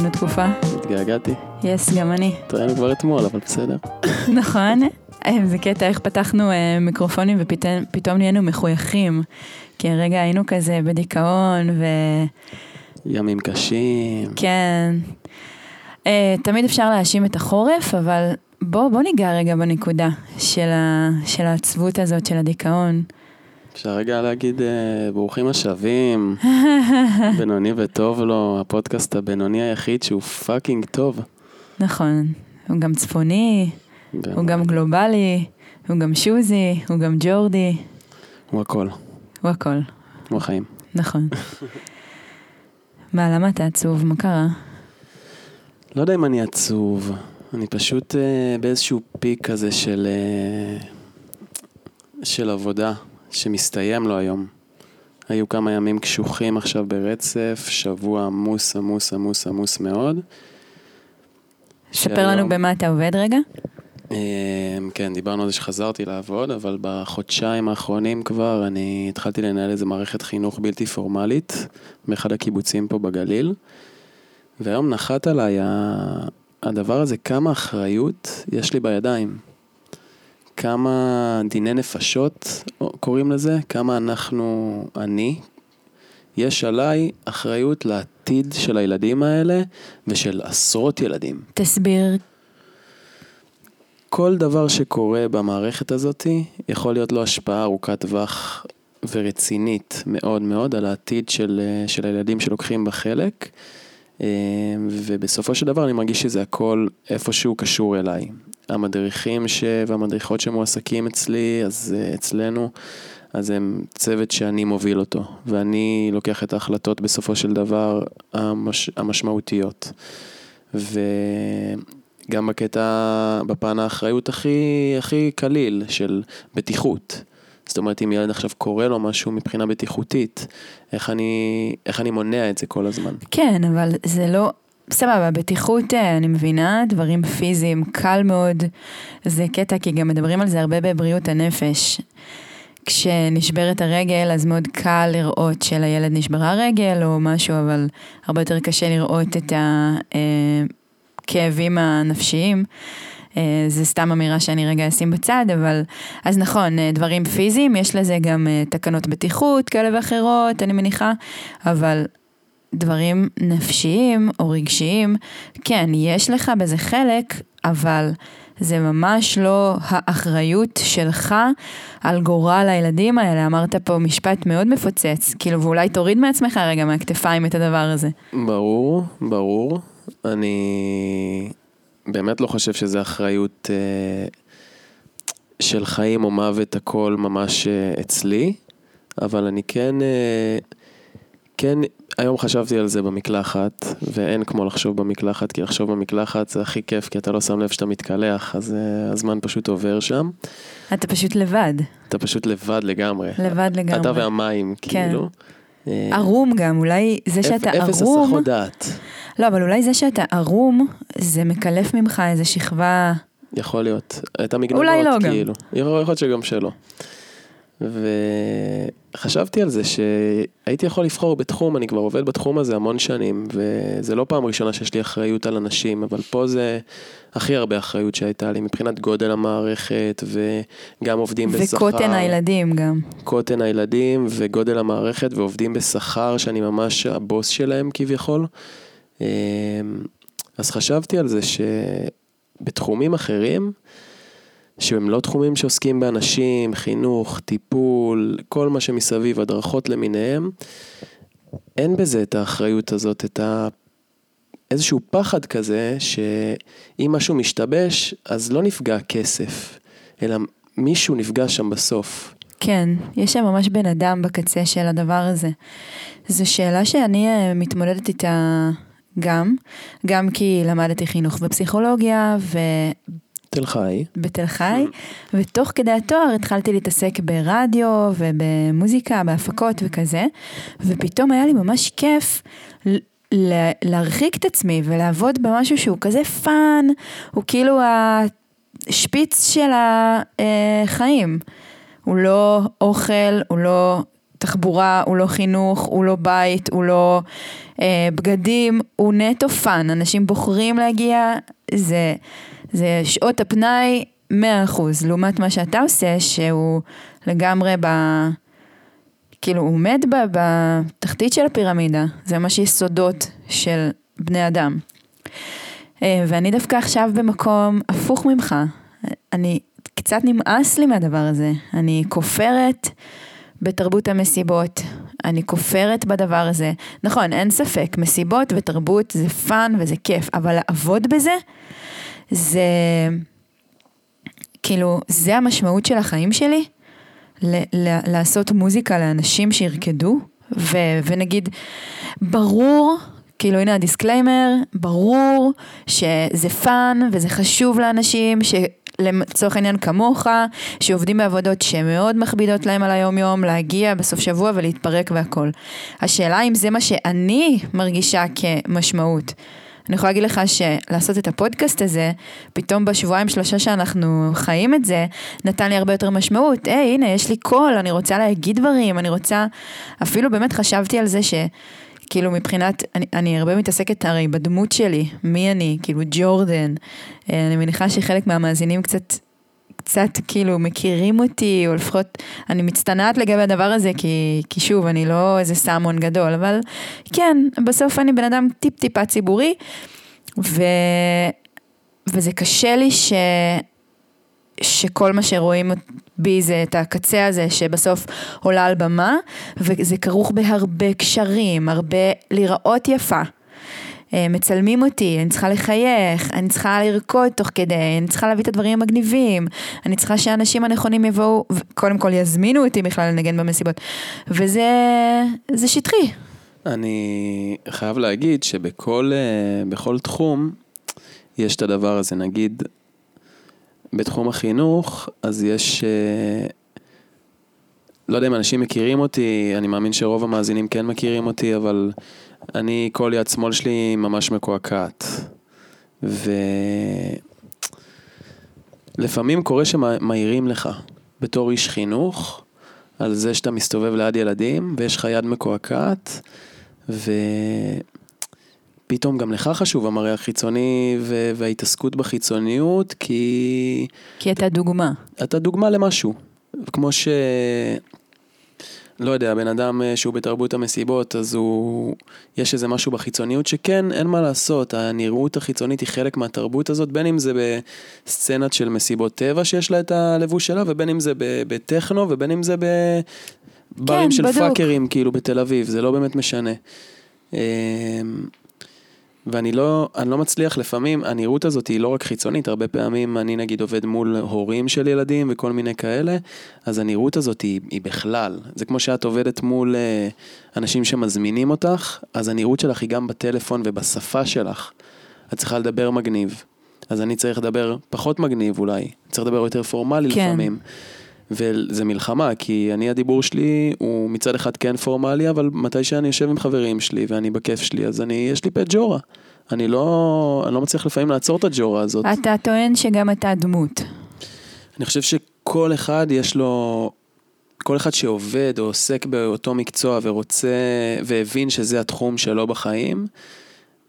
התראינו תקופה. התגעגעתי. יס, גם אני. התראינו כבר אתמול, אבל בסדר. נכון? אה, זה קטע איך פתחנו אה, מיקרופונים ופתאום נהיינו מחויכים. כי הרגע היינו כזה בדיכאון ו... ימים קשים. כן. אה, תמיד אפשר להאשים את החורף, אבל בוא, בוא ניגע רגע בנקודה של, ה, של העצבות הזאת, של הדיכאון. אפשר רגע להגיד אה, ברוכים השבים, בינוני וטוב לו, הפודקאסט הבינוני היחיד שהוא fucking טוב. נכון, הוא גם צפוני, הוא גם גלובלי, הוא גם שוזי, הוא גם ג'ורדי, הוא הכל, הוא הכל, הוא החיים. נכון. מה, למה אתה עצוב? מה קרה? לא יודע אם אני עצוב, אני פשוט אה, באיזשהו peak כזה של, אה, של עבודה שמסתיים לו היום. היו כמה ימים קשוחים עכשיו ברצף, שבוע עמוס עמוס עמוס עמוס מאוד. ספר לנו במה אתה עובד רגע. אה, כן, דיברנו על זה שחזרתי לעבוד, אבל בחודשיים האחרונים כבר אני התחלתי לנהל איזה מערכת חינוך בלתי פורמלית באחד הקיבוצים פה בגליל, והיום נחת עליי הדבר הזה, כמה אחריות יש לי בידיים. כמה דיני נפשות קוראים לזה, כמה אנחנו, אני, יש עליי אחריות לעתיד של הילדים האלה ושל עשרות ילדים. תסביר. כל דבר שקורה במערכת הזאת יכול להיות לו השפעה ארוכת טווח ורצינית מאוד מאוד על העתיד של, של הילדים שלוקחים בה חלק. אה, ובסופו של דבר אני מרגיש שזה הכל איפשהו קשור אליי. המדריכים ש... והמדריכות שמועסקים אצלי, אז אה, אצלנו, אז הם צוות שאני מוביל אותו, ואני לוקח את ההחלטות בסופו של דבר המש... המשמעותיות. וגם בקטע, בפן האחריות הכי, הכי קליל של בטיחות. זאת אומרת, אם ילד עכשיו קורה לו משהו מבחינה בטיחותית, איך אני, איך אני מונע את זה כל הזמן? כן, אבל זה לא... סבבה, בטיחות אה, אני מבינה, דברים פיזיים, קל מאוד. זה קטע, כי גם מדברים על זה הרבה בבריאות הנפש. כשנשברת הרגל, אז מאוד קל לראות שלילד נשברה רגל או משהו, אבל הרבה יותר קשה לראות את הכאבים הנפשיים. אה, זה סתם אמירה שאני רגע אשים בצד, אבל... אז נכון, אה, דברים פיזיים, יש לזה גם אה, תקנות בטיחות כאלה ואחרות, אני מניחה, אבל דברים נפשיים או רגשיים, כן, יש לך בזה חלק, אבל זה ממש לא האחריות שלך על גורל הילדים האלה. אמרת פה משפט מאוד מפוצץ, כאילו, ואולי תוריד מעצמך רגע מהכתפיים את הדבר הזה. ברור, ברור. אני באמת לא חושב שזו אחריות אה, של חיים או מוות הכל ממש אה, אצלי, אבל אני כן, אה, כן, היום חשבתי על זה במקלחת, ואין כמו לחשוב במקלחת, כי לחשוב במקלחת זה הכי כיף, כי אתה לא שם לב שאתה מתקלח, אז אה, הזמן פשוט עובר שם. אתה פשוט לבד, אתה פשוט לבד לגמרי. לבד לגמרי. אתה והמים, כן. כאילו. אה, ערום גם, אולי זה שאתה אפס ערום, הסחות דעת. לא, אבל אולי זה שאתה ערום, זה מקלף ממך איזה שכבה, יכול להיות. את המגננות, אולי לא גם. כאילו. יכול להיות שגם שלא. וחשבתי על זה שהייתי יכול לבחור בתחום, אני כבר עובד בתחום הזה המון שנים, וזה לא פעם ראשונה שיש לי אחריות על אנשים, אבל פה זה הכי הרבה אחריות שהייתה לי מבחינת גודל המערכת, וגם עובדים בשכר. וקוטן הילדים גם. קוטן הילדים וגודל המערכת, ועובדים בשכר שאני ממש הבוס שלהם כביכול. אמ, אז חשבתי על זה שבתחומים אחרים, שהם לא תחומים שעוסקים באנשים, חינוך, טיפול, כל מה שמסביב, הדרכות למיניהם, אין בזה את האחריות הזאת, את ה... איזשהו פחד כזה, שאם משהו משתבש, אז לא נפגע כסף, אלא מישהו נפגע שם בסוף. כן, יש שם ממש בן אדם בקצה של הדבר הזה. זו שאלה שאני אה, מתמודדת איתה גם, גם כי למדתי חינוך ופסיכולוגיה תל חי. ובתל חי, ותוך כדי התואר התחלתי להתעסק ברדיו ובמוזיקה, בהפקות וכזה, ופתאום היה לי ממש כיף להרחיק את עצמי ולעבוד במשהו שהוא כזה fun, הוא כאילו השפיץ של החיים. הוא לא אוכל, הוא לא תחבורה, הוא לא חינוך, הוא לא בית, הוא לא אה, בגדים, הוא נטו fun. אנשים בוחרים להגיע, זה, זה שעות הפנאי 100%, לעומת מה שאתה עושה, שהוא לגמרי ב... כאילו, הוא עומד בתחתית של הפירמידה, זה ממש יסודות של בני אדם. אה, ואני דווקא עכשיו במקום הפוך ממך. אני, קצת נמאס לי מהדבר הזה. אני כופרת בתרבות המסיבות, אני כופרת בדבר הזה. נכון, אין ספק, מסיבות ותרבות זה fun וזה כיף, אבל לעבוד בזה, זה... כאילו, זה המשמעות של החיים שלי, ל- ל- לעשות מוזיקה לאנשים שירקדו, ו- ונגיד, ברור, כאילו הנה ה disclaimer, ברור שזה fun וזה חשוב לאנשים, ש... לצורך העניין כמוך, שעובדים בעבודות שמאוד מכבידות להם על היום יום, להגיע בסוף שבוע ולהתפרק והכל. השאלה אם זה מה שאני מרגישה כמשמעות. אני יכולה להגיד לך שלעשות את הפודקאסט הזה, פתאום בשבועיים שלושה שאנחנו חיים את זה, נתן לי הרבה יותר משמעות. היי, הנה, יש לי קול, אני רוצה להגיד דברים, אני רוצה... אפילו באמת חשבתי על זה ש... כאילו מבחינת, אני, אני הרבה מתעסקת הרי בדמות שלי, מי אני, כאילו ג'ורדן. אה, אני מניחה שחלק מהמאזינים קצת, קצת כאילו מכירים אותי, או לפחות אני מצטנעת לגבי הדבר הזה, כי, כי שוב, אני לא איזה סמון גדול, אבל כן, בסוף אני בן אדם טיפ-טיפה ציבורי, ו, וזה קשה לי ש... שכל מה שרואים בי זה את הקצה הזה שבסוף עולה על במה, וזה כרוך בהרבה קשרים, הרבה להיראות יפה. אה, מצלמים אותי, אני צריכה לחייך, אני צריכה לרקוד תוך כדי, אני צריכה להביא את הדברים המגניבים, אני צריכה שהאנשים הנכונים יבואו, קודם כל יזמינו אותי בכלל לנגן במסיבות, וזה זה שטחי. אני חייב להגיד שבכל אה, תחום יש את הדבר הזה, נגיד בתחום החינוך, אז יש, אה, לא יודע אם אנשים מכירים אותי, אני מאמין שרוב המאזינים כן מכירים אותי, אבל אני, כל יד שמאל שלי ממש מקועקעת. ולפעמים קורה שמעירים לך, בתור איש חינוך, על זה שאתה מסתובב ליד ילדים, ויש לך יד מקועקעת, ו... פתאום גם לך חשוב המראה החיצוני וההתעסקות בחיצוניות, כי... כי אתה דוגמה. אתה דוגמה למשהו. כמו ש... לא יודע, בן אדם אה, שהוא בתרבות המסיבות, אז הוא... יש איזה משהו בחיצוניות שכן, אין מה לעשות, הנראות החיצונית היא חלק מהתרבות הזאת, בין אם זה בסצנת של מסיבות טבע שיש לה את הלבוש שלה, ובין אם זה בטכנו, ובין אם זה בברים כן, של בדוק. פאקרים, כאילו, בתל אביב, זה לא באמת משנה. ואני לא, אני לא מצליח לפעמים, הנראות הזאת היא לא רק חיצונית, הרבה פעמים אני נגיד עובד מול הורים של ילדים וכל מיני כאלה, אז הנראות הזאת היא, היא בכלל, זה כמו שאת עובדת מול uh, אנשים שמזמינים אותך, אז הנראות שלך היא גם בטלפון ובשפה שלך. את צריכה לדבר מגניב, אז אני צריך לדבר פחות מגניב אולי, צריך לדבר יותר פורמלי כן. לפעמים. וזה מלחמה, כי אני הדיבור שלי הוא מצד אחד כן פורמלי, אבל מתי שאני יושב עם חברים שלי ואני בכיף שלי, אז אני, יש לי פט ג'ורה. אני לא, אני לא מצליח לפעמים לעצור את הג'ורה הזאת. אתה טוען שגם אתה דמות. אני חושב שכל אחד יש לו, כל אחד שעובד או עוסק באותו מקצוע ורוצה, והבין שזה התחום שלו בחיים,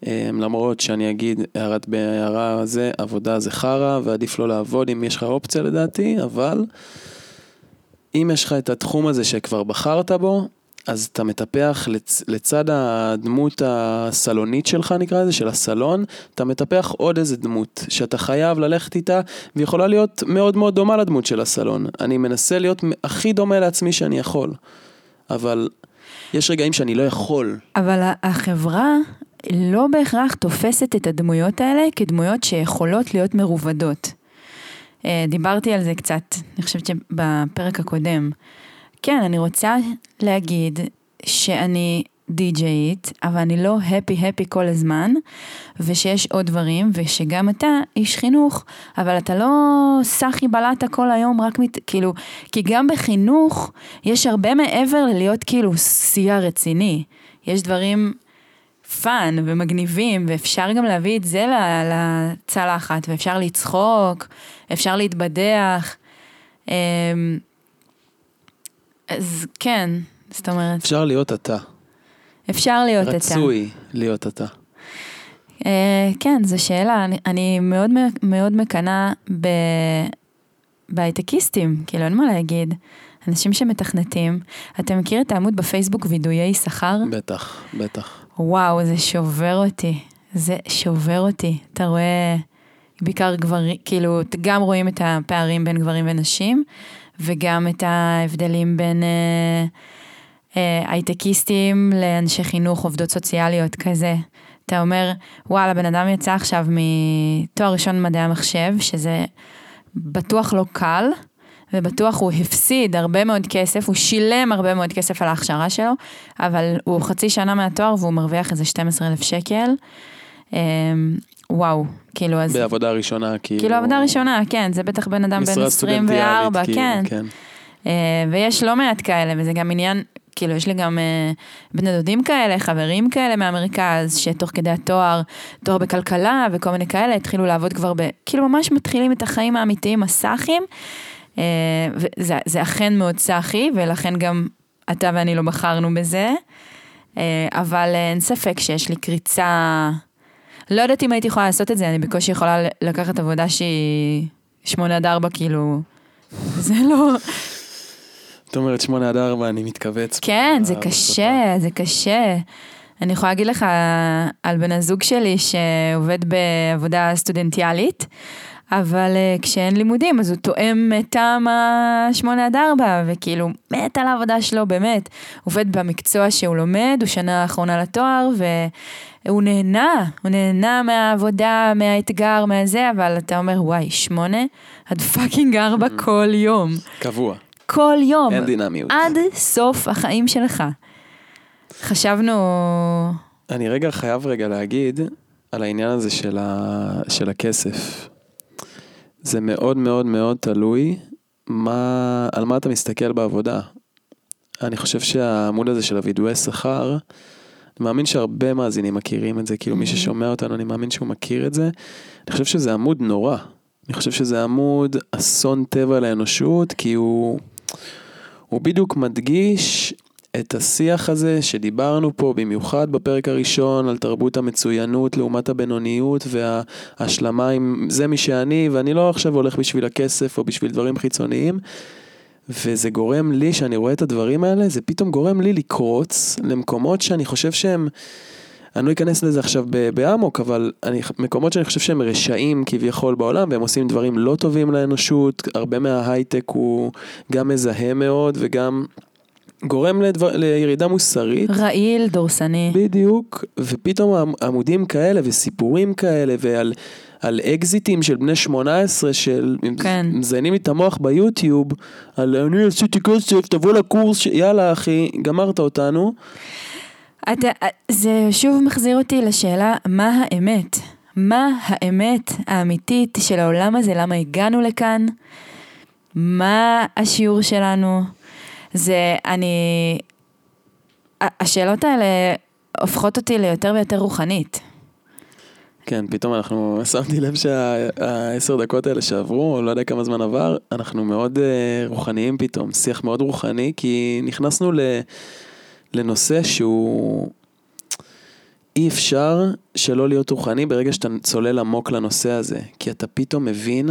אמ, למרות שאני אגיד, הערת בהערה זה, עבודה זה חרא, ועדיף לא לעבוד אם יש לך אופציה לדעתי, אבל אם יש לך את התחום הזה שכבר בחרת בו, אז אתה מטפח לצ, לצד הדמות הסלונית שלך נקרא לזה, של הסלון, אתה מטפח עוד איזה דמות שאתה חייב ללכת איתה ויכולה להיות מאוד מאוד דומה לדמות של הסלון. אני מנסה להיות הכי דומה לעצמי שאני יכול, אבל יש רגעים שאני לא יכול. אבל החברה לא בהכרח תופסת את הדמויות האלה כדמויות שיכולות להיות מרובדות. אה, דיברתי על זה קצת, אני חושבת שבפרק הקודם. כן, אני רוצה להגיד שאני די-ג'יית, אבל אני לא happy-happy כל הזמן, ושיש עוד דברים, ושגם אתה איש חינוך, אבל אתה לא סחי בלטה כל היום, רק מת... כאילו, כי גם בחינוך יש הרבה מעבר ללהיות כאילו שיא רציני. יש דברים fun ומגניבים, ואפשר גם להביא את זה לצלחת, ואפשר לצחוק, אפשר להתבדח. אז כן, זאת אומרת, אפשר להיות אתה. אפשר להיות אתה. רצוי להיות אתה. אה, כן, זו שאלה. אני, אני מאוד מאוד מקנאה ב... בהייטקיסטים, כאילו אין מה להגיד. אנשים שמתכנתים. אתה מכיר את העמוד בפייסבוק וידויי שכר? בטח, בטח. וואו, זה שובר אותי. זה שובר אותי. אתה רואה, בעיקר גברים, כאילו, גם רואים את הפערים בין גברים ונשים, וגם את ההבדלים בין אה, אה, הייטקיסטים לאנשי חינוך, עובדות סוציאליות, כזה. אתה אומר, וואלה, בן אדם יצא עכשיו מתואר ראשון במדעי המחשב, שזה בטוח לא קל, ובטוח הוא הפסיד הרבה מאוד כסף, הוא שילם הרבה מאוד כסף על ההכשרה שלו, אבל הוא חצי שנה מהתואר והוא מרוויח איזה 12,000 שקל. אמ, וואו, כאילו אז... בעבודה ראשונה, כאילו... כאילו עבודה ראשונה, כן, זה בטח בן אדם בן 24, כאילו, כן. כן. אה, ויש לא מעט כאלה, וזה גם עניין, כאילו יש לי גם אה, בני דודים כאלה, חברים כאלה מהמרכז, שתוך כדי התואר, תואר בכלכלה וכל מיני כאלה, התחילו לעבוד כבר ב... כאילו ממש מתחילים את החיים האמיתיים, הסאחים. אה, וזה אכן מאוד סאחי, ולכן גם אתה ואני לא בחרנו בזה. אבל אין ספק שיש לי קריצה... לא יודעת אם הייתי יכולה לעשות את זה, אני בקושי יכולה לקחת עבודה שהיא שמונה עד ארבע, כאילו... זה לא... את אומרת שמונה עד ארבע, אני מתכווץ. כן, זה קשה, זה קשה. אני יכולה להגיד לך על בן הזוג שלי שעובד בעבודה סטודנטיאלית, אבל uh, כשאין לימודים אז הוא תואם את טעם השמונה עד ארבע, וכאילו מת על העבודה שלו, באמת. עובד במקצוע שהוא לומד, הוא שנה האחרונה לתואר, והוא נהנה, הוא נהנה מהעבודה, מהאתגר, מהזה, אבל אתה אומר, וואי, שמונה עד פאקינג ארבע mm. כל יום. קבוע. כל יום. אין דינמיות. עד סוף החיים שלך. חשבנו... אני רגע חייב רגע להגיד על העניין הזה של, ה... של הכסף. זה מאוד מאוד מאוד תלוי מה, על מה אתה מסתכל בעבודה. אני חושב שהעמוד הזה של הווידואי שכר, מאמין שהרבה מאזינים מכירים את זה, כאילו מי mm-hmm. ששומע אותנו, אני מאמין שהוא מכיר את זה. אני חושב שזה עמוד נורא. אני חושב שזה עמוד אסון טבע לאנושות, כי הוא, הוא בדיוק מדגיש את השיח הזה שדיברנו פה, במיוחד בפרק הראשון, על תרבות המצוינות לעומת הבינוניות וההשלמה עם זה מי שאני, ואני לא עכשיו הולך בשביל הכסף או בשביל דברים חיצוניים. וזה גורם לי, שאני רואה את הדברים האלה, זה פתאום גורם לי לקרוץ למקומות שאני חושב שהם... אני לא אכנס לזה עכשיו באמוק, אבל אני, מקומות שאני חושב שהם רשעים כביכול בעולם, והם עושים דברים לא טובים לאנושות, הרבה מההייטק הוא גם מזהה מאוד וגם גורם לדבר, לירידה מוסרית. רעיל, דורסני. בדיוק, ופתאום עמודים כאלה וסיפורים כאלה ועל על אקזיטים של בני 18 של כן. מזיינים לי את המוח ביוטיוב, על אני עשיתי כסף, תבוא לקורס, ש... יאללה אחי, גמרת אותנו. אתה, זה שוב מחזיר אותי לשאלה, מה האמת? מה האמת האמיתית של העולם הזה? למה הגענו לכאן? מה השיעור שלנו? זה, אני... השאלות האלה הופכות אותי ליותר ויותר רוחנית. כן, פתאום אנחנו, שמתי לב שהעשר דקות האלה שעברו, לא יודע כמה זמן עבר, אנחנו מאוד uh, רוחניים פתאום, שיח מאוד רוחני, כי נכנסנו ל, לנושא שהוא... אי אפשר שלא להיות רוחני ברגע שאתה צולל עמוק לנושא הזה, כי אתה פתאום מבין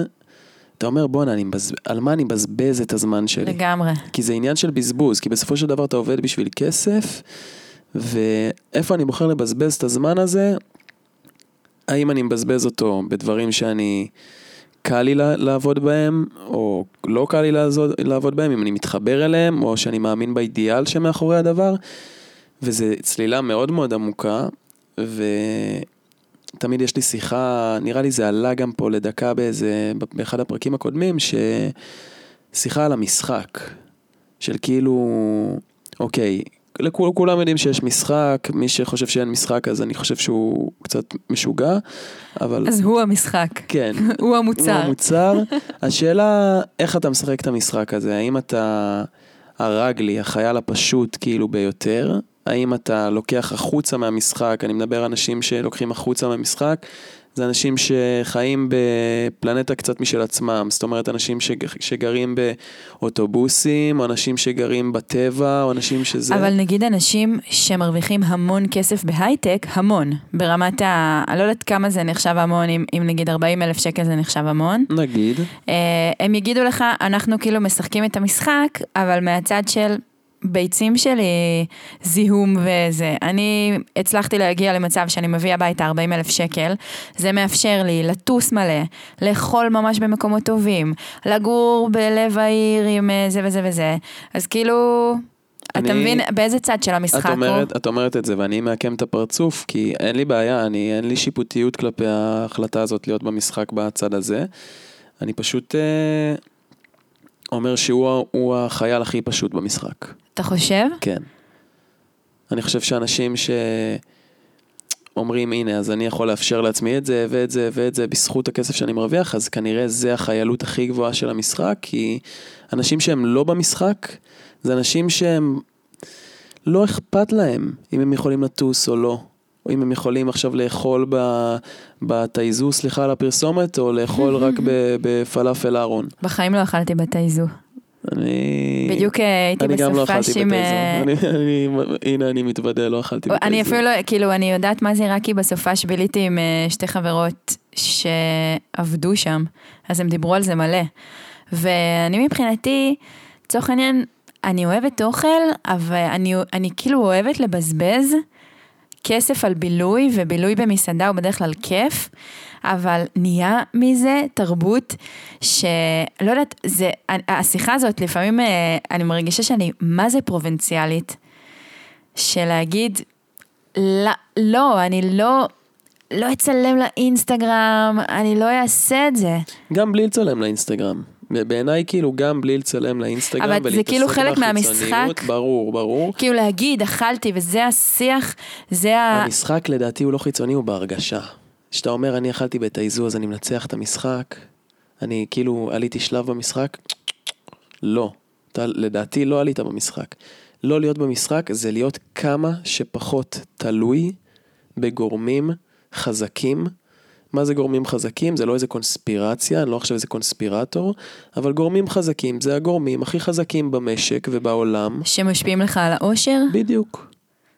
אתה אומר בואנה, מבז... על מה אני מבזבז את הזמן שלי? לגמרי. כי זה עניין של בזבוז, כי בסופו של דבר אתה עובד בשביל כסף, ואיפה אני בוחר לבזבז את הזמן הזה? האם אני מבזבז אותו בדברים שאני, קל לי לעבוד בהם, או לא קל לי לעבוד בהם, אם אני מתחבר אליהם, או שאני מאמין באידיאל שמאחורי הדבר, וזו צלילה מאוד מאוד עמוקה, ו... תמיד יש לי שיחה, נראה לי זה עלה גם פה לדקה באיזה, באחד הפרקים הקודמים, ששיחה על המשחק, של כאילו, אוקיי, לכול, כולם יודעים שיש משחק, מי שחושב שאין משחק אז אני חושב שהוא קצת משוגע, אבל... אז הוא המשחק. כן. הוא המוצר. הוא המוצר. השאלה, איך אתה משחק את המשחק הזה? האם אתה הרגלי, החייל הפשוט כאילו ביותר, האם אתה לוקח החוצה מהמשחק, אני מדבר על אנשים שלוקחים החוצה מהמשחק, זה אנשים שחיים בפלנטה קצת משל עצמם, זאת אומרת אנשים שג, שגרים באוטובוסים, או אנשים שגרים בטבע, או אנשים שזה... אבל נגיד אנשים שמרוויחים המון כסף בהייטק, המון, ברמת ה... אני לא יודעת כמה זה נחשב המון, אם, אם נגיד 40 אלף שקל זה נחשב המון. נגיד. אה, הם יגידו לך, אנחנו כאילו משחקים את המשחק, אבל מהצד של ביצים שלי, זיהום וזה. אני הצלחתי להגיע למצב שאני מביא הביתה 40 אלף שקל, זה מאפשר לי לטוס מלא, לאכול ממש במקומות טובים, לגור בלב העיר עם אה, זה וזה וזה. אז כאילו, אני... אתה מבין באיזה צד של המשחק את אומרת, הוא? את אומרת את זה ואני מעקם את הפרצוף, כי אין לי בעיה, אני, אין לי שיפוטיות כלפי ההחלטה הזאת להיות במשחק בצד הזה. אני פשוט אה, אומר שהוא הוא החייל הכי פשוט במשחק. אתה חושב? כן. אני חושב שאנשים שאומרים, הנה, אז אני יכול לאפשר לעצמי את זה ואת זה ואת זה בזכות הכסף שאני מרוויח, אז כנראה זה החיילות הכי גבוהה של המשחק, כי אנשים שהם לא במשחק, זה אנשים שהם לא אכפת להם אם הם יכולים לטוס או לא. או אם הם יכולים עכשיו לאכול בתייזו, סליחה על הפרסומת, או לאכול רק בפלאפל אהרון. בחיים לא אכלתי בתייזו. אני... בדיוק אה, הייתי אני גם לא אכלתי בסופש עם... אה. אני- הנה, אני מתוודה, לא אכלתי בתייזו. אני אפילו לא, כאילו, אני יודעת מה זה רק כי בסופש ביליתי עם אה, שתי חברות שעבדו שם, אז הם דיברו על זה מלא. ואני מבחינתי, לצורך העניין, אני אוהבת אוכל, אבל אני, אני כאילו אוהבת לבזבז כסף על בילוי, ובילוי במסעדה הוא בדרך כלל כיף, אבל נהיה מזה תרבות שלא יודעת, זה, השיחה הזאת לפעמים אה, אני מרגישה שאני מה זה פרובינציאלית, של להגיד, לא, לא, אני לא, לא אצלם לאינסטגרם, אני לא אעשה את זה. גם בלי לצלם לאינסטגרם. בעיניי כאילו גם בלי לצלם לאינסטגרם אבל זה ולהתעסק כאילו חלק בחיצוניות, מהמשחק. ברור, ברור. כאילו להגיד, אכלתי, וזה השיח, זה ה... המשחק לדעתי הוא לא חיצוני, הוא בהרגשה. כשאתה אומר אני אכלתי בתייזו אז אני מנצח את המשחק, אני כאילו עליתי שלב במשחק, לא. אתה לדעתי לא עלית במשחק. לא להיות במשחק זה להיות כמה שפחות תלוי בגורמים חזקים. מה זה גורמים חזקים? זה לא איזה קונספירציה, אני לא עכשיו איזה קונספירטור, אבל גורמים חזקים זה הגורמים הכי חזקים במשק ובעולם. שמשפיעים לך על האושר? בדיוק.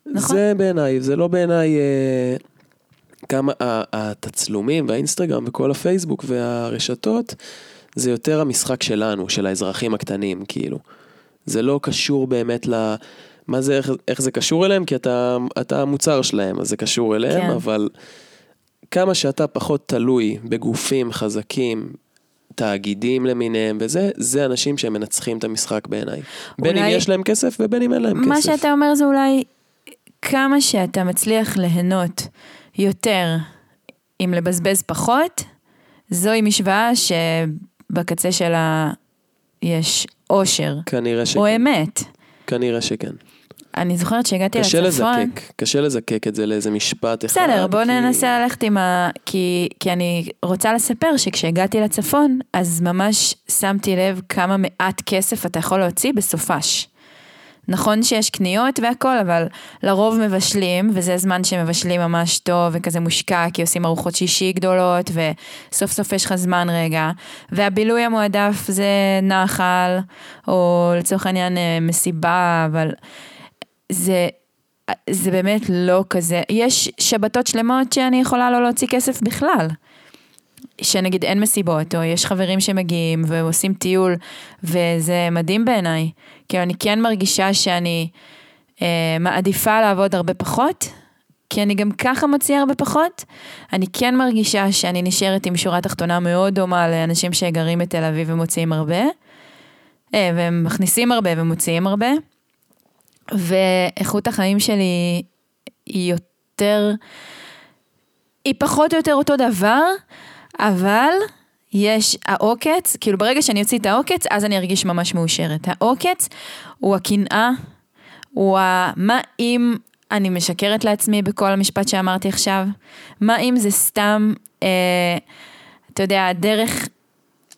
נכון. זה בעיניי, זה לא בעיניי אה, ה- התצלומים והאינסטגרם וכל הפייסבוק והרשתות, זה יותר המשחק שלנו, של האזרחים הקטנים, כאילו. זה לא קשור באמת ל... מה זה, איך, איך זה קשור אליהם? כי אתה, אתה המוצר שלהם, אז זה קשור אליהם, כן. אבל כמה שאתה פחות תלוי בגופים חזקים, תאגידים למיניהם וזה, זה אנשים שהם מנצחים את המשחק בעיניי. בין אם יש להם כסף ובין אם אין להם מה כסף. שאתה אומר זה אולי כמה שאתה מצליח ליהנות יותר עם לבזבז פחות, זוהי משוואה שבקצה שלה יש אושר, כנראה שכן. או אמת. כנראה שכן. אני זוכרת שהגעתי קשה לצפון. לזקק, קשה לזקק את זה לאיזה משפט אחד. בסדר, בוא כי- ננסה ללכת עם ה... כי, כי אני רוצה לספר שכשהגעתי לצפון, אז ממש שמתי לב כמה מעט כסף אתה יכול להוציא בסופש. נכון שיש קניות והכל, אבל לרוב מבשלים, וזה זמן שמבשלים ממש טוב וכזה מושקע, כי עושים ארוחות שישי גדולות, וסוף סוף יש לך זמן רגע. והבילוי המועדף זה נחל, או לצורך העניין אה, מסיבה, אבל זה, זה באמת לא כזה. יש שבתות שלמות שאני יכולה לא להוציא כסף בכלל. שנגיד אין מסיבות, או יש חברים שמגיעים ועושים טיול, וזה מדהים בעיניי. כאילו אני כן מרגישה שאני אה, מעדיפה לעבוד הרבה פחות, כי אני גם ככה מוציאה הרבה פחות. אני כן מרגישה שאני נשארת עם שורה תחתונה מאוד דומה לאנשים שגרים בתל אביב ומוציאים הרבה, אה, מכניסים הרבה ומוציאים הרבה, ואיכות החיים שלי היא יותר, היא פחות או יותר אותו דבר, אבל יש העוקץ, כאילו ברגע שאני אוציא את העוקץ, אז אני ארגיש ממש מאושרת. העוקץ הוא הקנאה, הוא ה... מה אם אני משקרת לעצמי בכל המשפט שאמרתי עכשיו? מה אם זה סתם, אה, אתה יודע, הדרך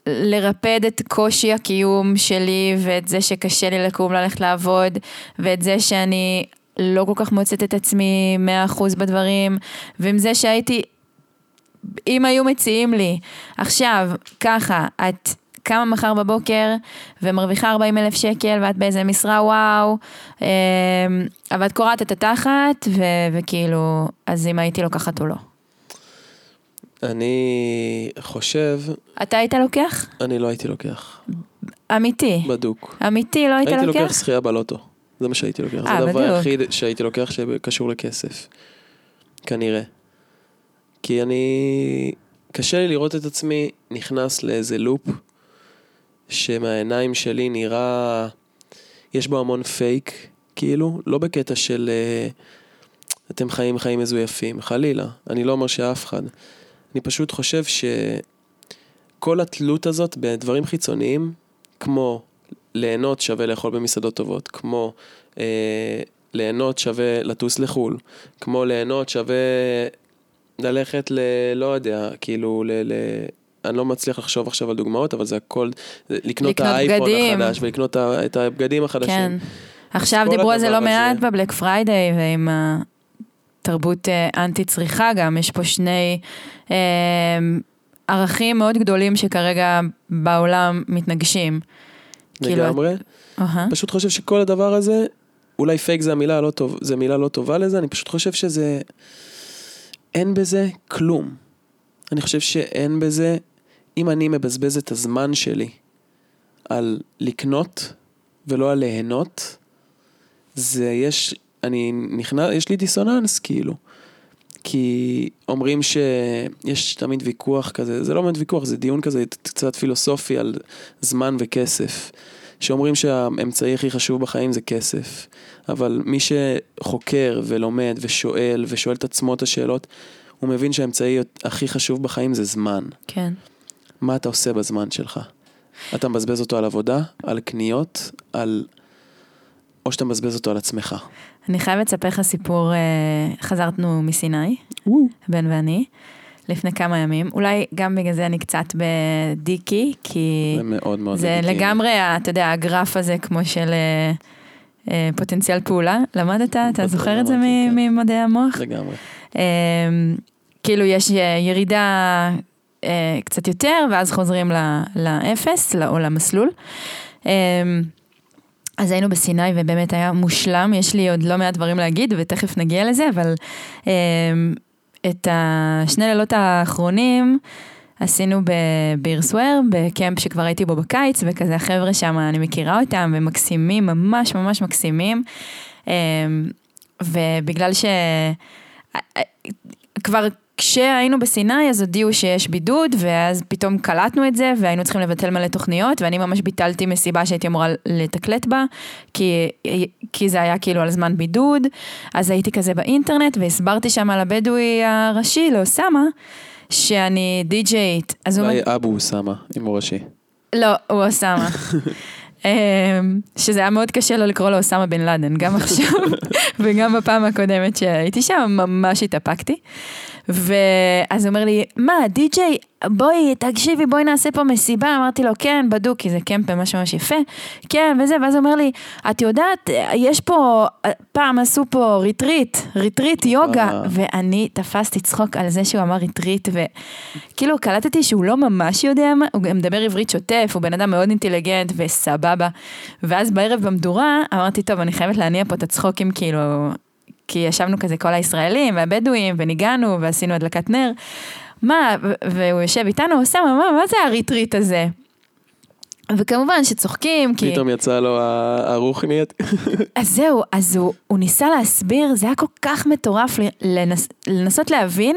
לרפד את קושי הקיום שלי ואת זה שקשה לי לקום ללכת לעבוד ואת זה שאני לא כל כך מוצאת את עצמי 100% בדברים ועם זה שהייתי אם היו מציעים לי, עכשיו, ככה, את קמה מחר בבוקר ומרוויחה 40 אלף שקל ואת באיזה משרה וואו, אמ, אבל את קורעת את התחת ו- וכאילו, אז אם הייתי לוקחת או לא. אני חושב, אתה היית לוקח? אני לא הייתי לוקח. אמיתי. בדוק. אמיתי, לא היית הייתי לוקח? לוקח זכייה בלוטו. זה מה שהייתי לוקח. אה, זה הדבר בדיוק. היחיד שהייתי לוקח שקשור לכסף. כנראה. כי אני... קשה לי לראות את עצמי נכנס לאיזה לופ שמהעיניים שלי נראה... יש בו המון פייק, כאילו, לא בקטע של אה, אתם חיים חיים מזויפים, חלילה, אני לא אומר שאף אחד. אני פשוט חושב שכל התלות הזאת בדברים חיצוניים, כמו ליהנות שווה לאכול במסעדות טובות, כמו אה, ליהנות שווה לטוס לחו"ל, כמו ליהנות שווה ללכת ל... לא יודע, כאילו ל... ל... אני לא מצליח לחשוב עכשיו על דוגמאות, אבל זה הכל, לקנות את האייפון בגדים. החדש ולקנות את הבגדים החדשים. כן. עכשיו דיברו על זה לא מעט ב Black Friday ועם התרבות אה, אנטי צריכה גם, יש פה שני אה, ערכים מאוד גדולים שכרגע בעולם מתנגשים. כאילו, לגמרי. אהה. פשוט חושב שכל הדבר הזה, אולי פייק זה המילה לא טוב, זה מילה לא טובה לזה, אני פשוט חושב שזה, אין בזה כלום. אני חושב שאין בזה, אם אני מבזבז את הזמן שלי על לקנות ולא על ליהנות, זה יש, אני נכנס, יש לי דיסוננס כאילו. כי אומרים שיש תמיד ויכוח כזה, זה לא באמת ויכוח, זה דיון כזה קצת פילוסופי על זמן וכסף. שאומרים שהאמצעי הכי חשוב בחיים זה כסף. אבל מי שחוקר ולומד ושואל ושואל את עצמו את השאלות, הוא מבין שהאמצעי הכי חשוב בחיים זה זמן. כן. מה אתה עושה בזמן שלך? אתה מבזבז אותו על עבודה, על קניות, על... או שאתה מבזבז אותו על עצמך. אני חייבת לספר לך סיפור, אה, חזרנו מסיני, בן ואני, לפני כמה ימים. אולי גם בגלל זה אני קצת בדיקי, כי זה מאוד מאוד זה לגיטימי. לגמרי, אתה יודע, הגרף הזה כמו של אה, אה, פוטנציאל פעולה. למדת? אתה זוכר את זה כן. ממדעי המוח? לגמרי. אמ, כאילו יש אה, ירידה אה, קצת יותר, ואז חוזרים לאפס, ל- או למסלול. אמ, אז היינו בסיני ובאמת היה מושלם, יש לי עוד לא מעט דברים להגיד ותכף נגיע לזה, אבל אמ, את השני לילות האחרונים עשינו בבירסוור, בקמפ שכבר הייתי בו בקיץ, וכזה החבר'ה שם, אני מכירה אותם, והם מקסימים, ממש ממש מקסימים. אמ, ובגלל ש... כבר כשהיינו בסיני אז הודיעו שיש בידוד ואז פתאום קלטנו את זה והיינו צריכים לבטל מלא תוכניות ואני ממש ביטלתי מסיבה שהייתי אמורה לתקלט בה כי, כי זה היה כאילו על זמן בידוד אז הייתי כזה באינטרנט והסברתי שם על הבדואי הראשי לאוסמה שאני די-ג'יית אז הוא אולי אבו אוסמה, אם הוא ראשי. לא, הוא אוסמה. אמ, שזה היה מאוד קשה לו לקרוא לו אוסמה בן לאדן, גם עכשיו וגם בפעם הקודמת שהייתי שם, ממש התאפקתי. ואז הוא אומר לי, מה, די.ג'יי, בואי, תקשיבי, בואי נעשה פה מסיבה. אמרתי לו, כן, בדוק, כי זה camp ממש ממש יפה. כן, וזה, ואז הוא אומר לי, את יודעת, יש פה, פעם עשו פה retreat, retreat יוגה. ואני תפסתי צחוק על זה שהוא אמר retreat, וכאילו קלטתי שהוא לא ממש יודע מה, הוא מדבר עברית שוטף, הוא בן אדם מאוד אינטליגנט וסבבה. ואז בערב במדורה, אמרתי, טוב, אני חייבת להניע פה את הצחוקים, כאילו, כי ישבנו כזה כל הישראלים והבדואים, וניגנו, ועשינו הדלקת נר. מה, והוא יושב איתנו, אוסאמה, מה, מה זה ה retreat הזה? וכמובן שצוחקים, כי... פתאום יצא לו ה- הרוחנית. אז זהו, אז הוא, הוא ניסה להסביר, זה היה כל כך מטורף לנס, לנסות להבין,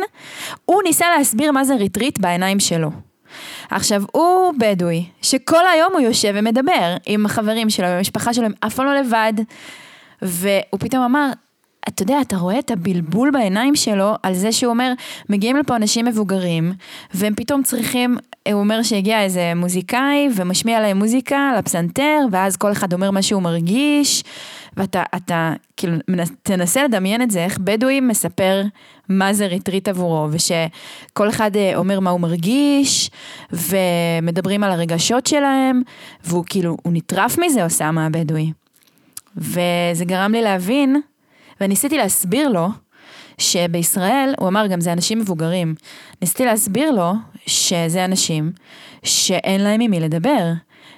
הוא ניסה להסביר מה זה retreat בעיניים שלו. עכשיו, הוא בדואי, שכל היום הוא יושב ומדבר עם החברים שלו, עם המשפחה שלו, הם אף פעם לא לבד, והוא פתאום אמר, אתה יודע, אתה רואה את הבלבול בעיניים שלו על זה שהוא אומר, מגיעים לפה אנשים מבוגרים, והם פתאום צריכים, הוא אומר שהגיע איזה מוזיקאי ומשמיע להם מוזיקה לפסנתר, ואז כל אחד אומר מה שהוא מרגיש, ואתה, אתה, כאילו, תנסה לדמיין את זה, איך בדואי מספר מה זה ריטריט עבורו, ושכל אחד אה, אומר מה הוא מרגיש, ומדברים על הרגשות שלהם, והוא כאילו, הוא נטרף מזה, אוסאמה הבדואי. וזה גרם לי להבין, וניסיתי להסביר לו, שבישראל, הוא אמר גם זה אנשים מבוגרים. ניסיתי להסביר לו שזה אנשים שאין להם עם מי לדבר.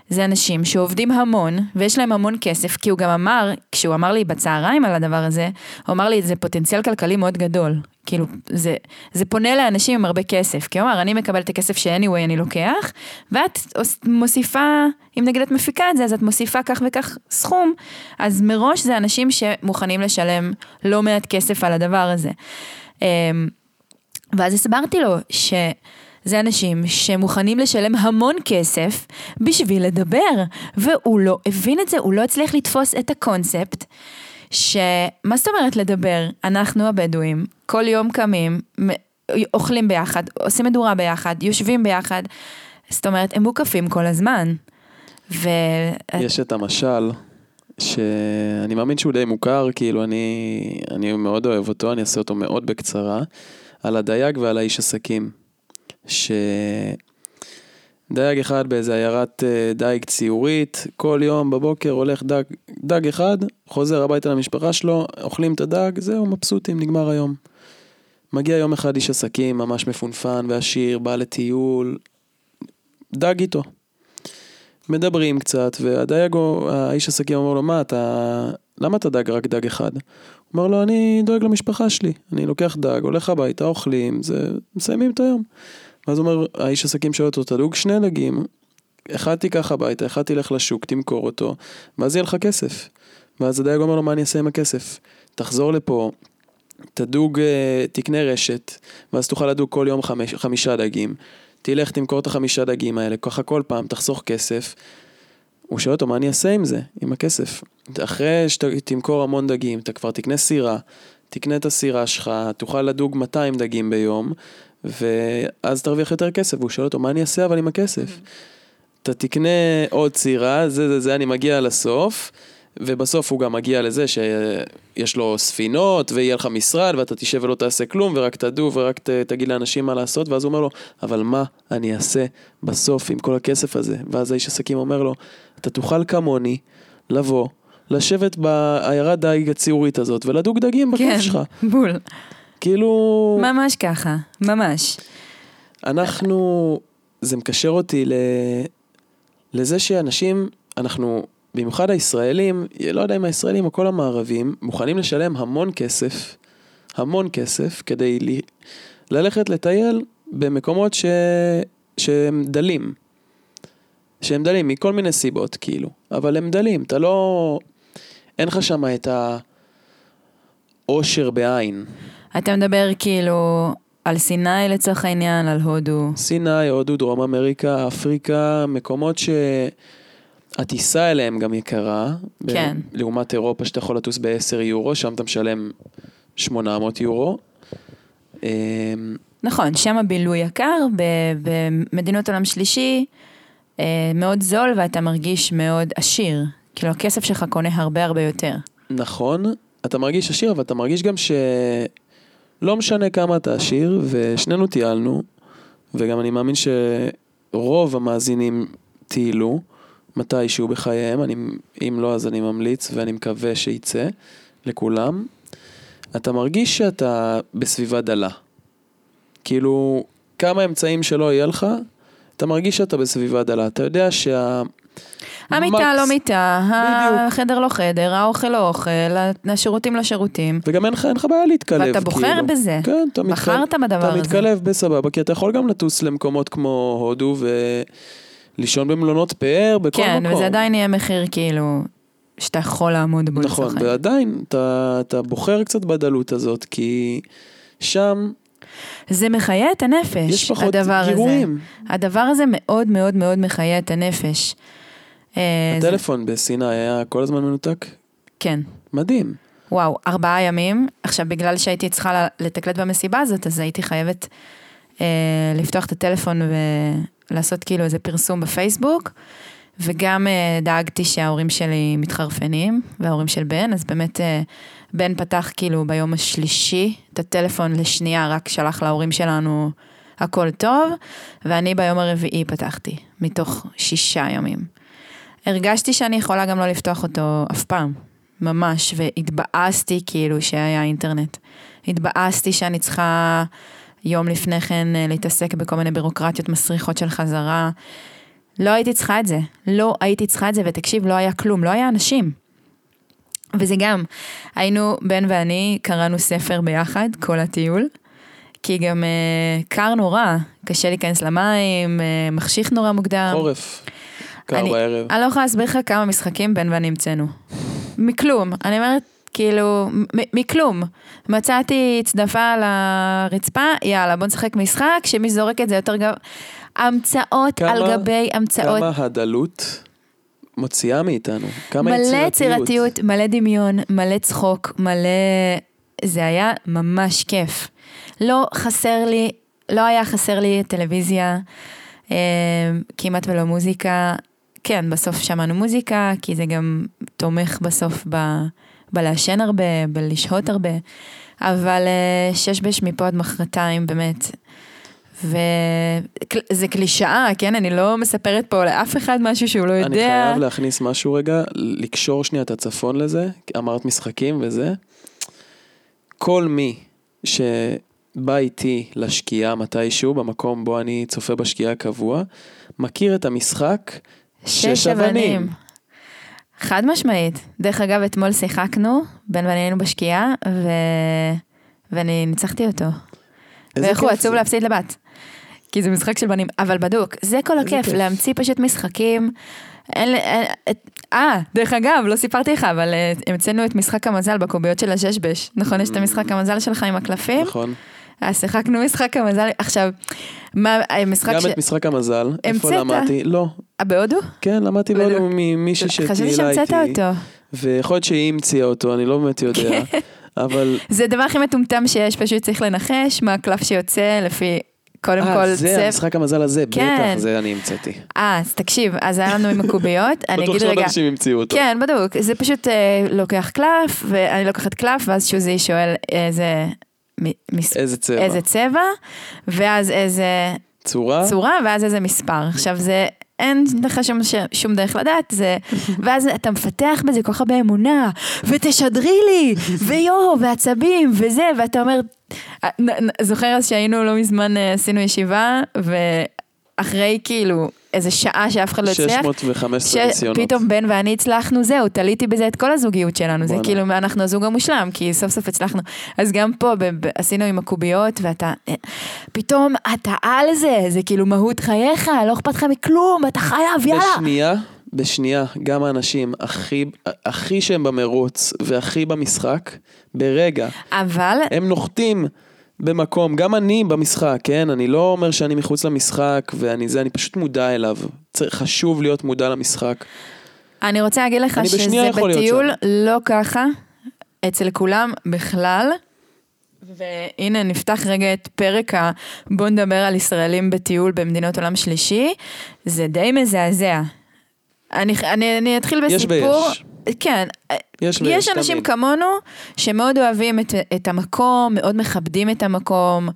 זה אנשים שעובדים המון, ויש להם המון כסף, כי הוא גם אמר, כשהוא אמר לי בצהריים על הדבר הזה, הוא אמר לי, זה פוטנציאל כלכלי מאוד גדול. כאילו, זה, זה פונה לאנשים עם הרבה כסף. כי הוא אמר, אני מקבל את הכסף ש-anyway אני לוקח, ואת מוסיפה, אם נגיד את מפיקה את זה, אז את מוסיפה כך וכך סכום, אז מראש זה אנשים שמוכנים לשלם לא מעט כסף על הדבר הזה. אמ, ואז הסברתי לו ש... זה אנשים שמוכנים לשלם המון כסף בשביל לדבר, והוא לא הבין את זה, הוא לא הצליח לתפוס את הקונספט. שמה זאת אומרת לדבר? אנחנו הבדואים, כל יום קמים, אוכלים ביחד, עושים מדורה ביחד, יושבים ביחד. זאת אומרת, הם מוקפים כל הזמן. ו... יש את המשל, שאני מאמין שהוא די מוכר, כאילו אני, אני מאוד אוהב אותו, אני אעשה אותו מאוד בקצרה, על הדייג ועל האיש עסקים. שדייג אחד באיזה עיירת אה, דייג ציורית, כל יום בבוקר הולך דג, דג אחד, חוזר הביתה למשפחה שלו, אוכלים את הדג, זהו, מבסוטים, נגמר היום. מגיע יום אחד איש עסקים ממש מפונפן ועשיר, בא לטיול, דג איתו. מדברים קצת, והדייג, האיש עסקים אומר לו, מה אתה, למה אתה דג רק דג אחד? הוא אומר לו, אני דואג למשפחה שלי, אני לוקח דג, הולך הביתה, אוכלים, זה, מסיימים את היום. ואז אומר, האיש עסקים שואל אותו, תדוג שני דגים, אחד תיקח הביתה, אחד תלך לשוק, תמכור אותו, ואז יהיה לך כסף. ואז הדייג אומר לו, מה אני אעשה עם הכסף? תחזור לפה, תדוג, אה, תקנה רשת, ואז תוכל לדוג כל יום חמש, חמישה דגים. תלך, תמכור את החמישה דגים האלה, ככה כל פעם, תחסוך כסף. הוא שואל אותו, מה אני אעשה עם זה, עם הכסף? אחרי שתמכור המון דגים, אתה כבר תקנה סירה, תקנה את הסירה שלך, תוכל לדוג 200 דגים ביום, ואז תרוויח יותר כסף, והוא שואל אותו, מה אני אעשה אבל עם הכסף? אתה תקנה עוד צירה, זה זה זה, אני מגיע לסוף, ובסוף הוא גם מגיע לזה שיש לו ספינות, ויהיה לך משרד, ואתה תשב ולא תעשה כלום, ורק תדעו, ורק ת, תגיד לאנשים מה לעשות, ואז הוא אומר לו, אבל מה אני אעשה בסוף עם כל הכסף הזה? ואז האיש עסקים אומר לו, אתה תוכל כמוני לבוא, לשבת בעיירת דייג הציורית הזאת, ולדוג דגים בכיף כן, שלך. כן, בול. כאילו... ממש ככה, ממש. אנחנו, זה מקשר אותי ל... לזה שאנשים, אנחנו, במיוחד הישראלים, לא יודע אם הישראלים או כל המערבים, מוכנים לשלם המון כסף, המון כסף, כדי ל... ללכת לטייל במקומות ש... שהם דלים. שהם דלים מכל מיני סיבות, כאילו. אבל הם דלים, אתה לא... אין לך שם את האושר בעין. אתה מדבר כאילו על סיני לצורך העניין, על הודו. סיני, הודו, דרום אמריקה, אפריקה, מקומות שהטיסה אליהם גם יקרה. כן. ב- לעומת אירופה שאתה יכול לטוס ב-10 יורו, שם אתה משלם 800 יורו. אמ, נכון, שם הבילוי יקר, במדינות עולם שלישי אה, מאוד זול ואתה מרגיש מאוד עשיר. כאילו הכסף שלך קונה הרבה הרבה יותר. נכון, אתה מרגיש עשיר, אבל אתה מרגיש גם שלא משנה כמה אתה עשיר, ושנינו טיילנו, וגם אני מאמין שרוב המאזינים טיילו מתישהו בחייהם, אני, אם לא אז אני ממליץ ואני מקווה שייצא לכולם. אתה מרגיש שאתה בסביבה דלה. כאילו, כמה אמצעים שלא יהיה לך, אתה מרגיש שאתה בסביבה דלה. אתה יודע שה... המיטה לא מיטה. החדר לא חדר, האוכל לא אוכל, השירותים לא שירותים. וגם אין לך, בעיה להתקלב, ואתה בוחר כאילו. בזה. כן, אתה מתקלב. בחרת בדבר אתה הזה. מתקלב בסבבה, כי אתה יכול גם לטוס למקומות כמו הודו ולישון במלונות פאר בכל כן, מקום. וזה עדיין יהיה מחיר כאילו, שאתה יכול לעמוד בו נכון, לצורך. ועדיין אתה, אתה בוחר קצת בדלות הזאת, כי שם זה מחיה את הנפש, יש פחות הדבר הזה. גירויים. הדבר הזה מאוד מאוד מאוד מחיה את הנפש. אה, הטלפון בסיני היה כל הזמן מנותק. כן. מדהים. וואו, ארבעה ימים. עכשיו, בגלל שהייתי צריכה לתקלט במסיבה הזאת, אז הייתי חייבת אה, לפתוח את הטלפון ולעשות כאילו איזה פרסום בפייסבוק, וגם אה, דאגתי שההורים שלי מתחרפנים, וההורים של בן, אז באמת אה, בן פתח כאילו ביום השלישי את הטלפון לשנייה, רק שלח להורים שלנו הכל טוב, ואני ביום הרביעי פתחתי, מתוך שישה ימים. הרגשתי שאני יכולה גם לא לפתוח אותו אף פעם. ממש, והתבאסתי כאילו שהיה אינטרנט. התבאסתי שאני צריכה יום לפני כן אה, להתעסק בכל מיני בירוקרטיות מסריחות של חזרה. לא הייתי צריכה את זה, לא הייתי צריכה את זה, ותקשיב, לא היה כלום, לא היה אנשים. וזה גם, היינו, בן ואני, קראנו ספר ביחד, כל הטיול, כי גם אה, קר נורא, קשה להיכנס למים, אה, מחשיך נורא מוקדם. חורף, קר אני- בערב. אני לא יכולה להסביר לך כמה משחקים בן ואני המצאנו. מכלום. אני אומרת, כאילו, מ- מכלום. מצאתי צדפה על הרצפה, יאללה, בוא נשחק משחק, שמי שזורק את זה יותר גב... המצאות כמה- על גבי המצאות. כמה הדלות מוציאה מאיתנו, כמה מלא יצירתיות. יצירתיות, מלא דמיון, מלא צחוק, מלא... זה היה ממש כיף. לא חסר לי, לא היה חסר לי טלוויזיה, אה, כמעט ולא מוזיקה. כן, בסוף שמענו מוזיקה, כי זה גם תומך בסוף ב, בלעשן הרבה, בלשהות הרבה. אבל אה, שש בש מפה עד מחרתיים, באמת. וזה קלישאה, כן? אני לא מספרת פה לאף אחד משהו שהוא לא יודע. אני חייב להכניס משהו רגע, לקשור שנייה את הצפון לזה, אמרת משחקים וזה. כל מי שבא איתי לשקיעה מתישהו, במקום בו אני צופה בשקיעה קבוע, מכיר את המשחק שש אבנים. חד משמעית. דרך אגב, אתמול שיחקנו, בן ואני היינו בשקיעה, ו... ואני ניצחתי אותו. ואיך הוא עצוב. להפסיד לבת. כי זה משחק של בנים, אבל בדוק, זה כל הכיף, כיף. להמציא פשוט משחקים. אה, דרך אגב, לא סיפרתי לך, אבל אה, המצאנו את משחק המזל בקוביות של הששבש. נכון, יש את המשחק המזל שלך עם הקלפים? נכון. אז שיחקנו משחק המזל, עכשיו, מה, המשחק גם ש... את משחק המזל, איפה? למדתי? לא. אה, בהודו? כן, למדתי בדיוק. בהודו ממישהי חשבתי שטיילה שהמצאת איתי. אותו. ויכול להיות שהיא המציאה אותו, אני לא באמת יודע. אבל... זה הדבר הכי מטומטם שיש, פשוט צריך לנחש מה הקלף שיוצא לפי, קודם כל, אה, זה צבע. המשחק המזל הזה, כן. בטח, זה אני המצאתי. אה, אז תקשיב, אז היה לנו עם הקוביות, אני בטוח אגיד שעוד רגע, אנשים המציאו אותו. כן, בדוק, זה פשוט אה, לוקח קלף, ואני לוקחת קלף, ואז שוזי שואל איזה, מ- מס- איזה צבע. איזה צבע, ואז איזה צורה? צורה, ואז איזה מספר. עכשיו זה, אין לך שום, שום דרך לדעת, זה, ואז אתה מפתח בזה כל כך הרבה אמונה, ותשדרי לי, ויואו, ועצבים, וזה, ואתה אומר, נ- זוכר אז שהיינו לא מזמן, אה, עשינו ישיבה, ואחרי כאילו איזה שעה שאף אחד לא הצליח, 615 ניסיונות. שפתאום בן ואני הצלחנו, זהו, תליתי בזה את כל הזוגיות שלנו, זה. כאילו, אנחנו הזוג המושלם, כי סוף סוף הצלחנו. אז גם פה עשינו עם הקוביות, ואתה, אה, פתאום אתה על זה, זה כאילו מהות חייך, לא אכפת לך מכלום, אתה חייב, יאללה. בשנייה, בשנייה, גם האנשים הכי, הכי שהם במרוץ והכי במשחק, ברגע, אבל, הם נוחתים במקום, גם אני במשחק, כן? אני לא אומר שאני מחוץ למשחק ואני זה, אני פשוט מודע אליו. צריך, חשוב להיות מודע למשחק. אני רוצה להגיד לך שזה בטיול לא ככה, אצל כולם בכלל. והנה נפתח רגע את פרק ה... בוא נדבר על ישראלים בטיול במדינות עולם שלישי, זה די מזעזע. אני, אני, אני אתחיל יש בסיפור. ויש. כן, יש יש אנשים תמיד. כמונו שמאוד אוהבים את, את המקום, מאוד מכבדים את המקום,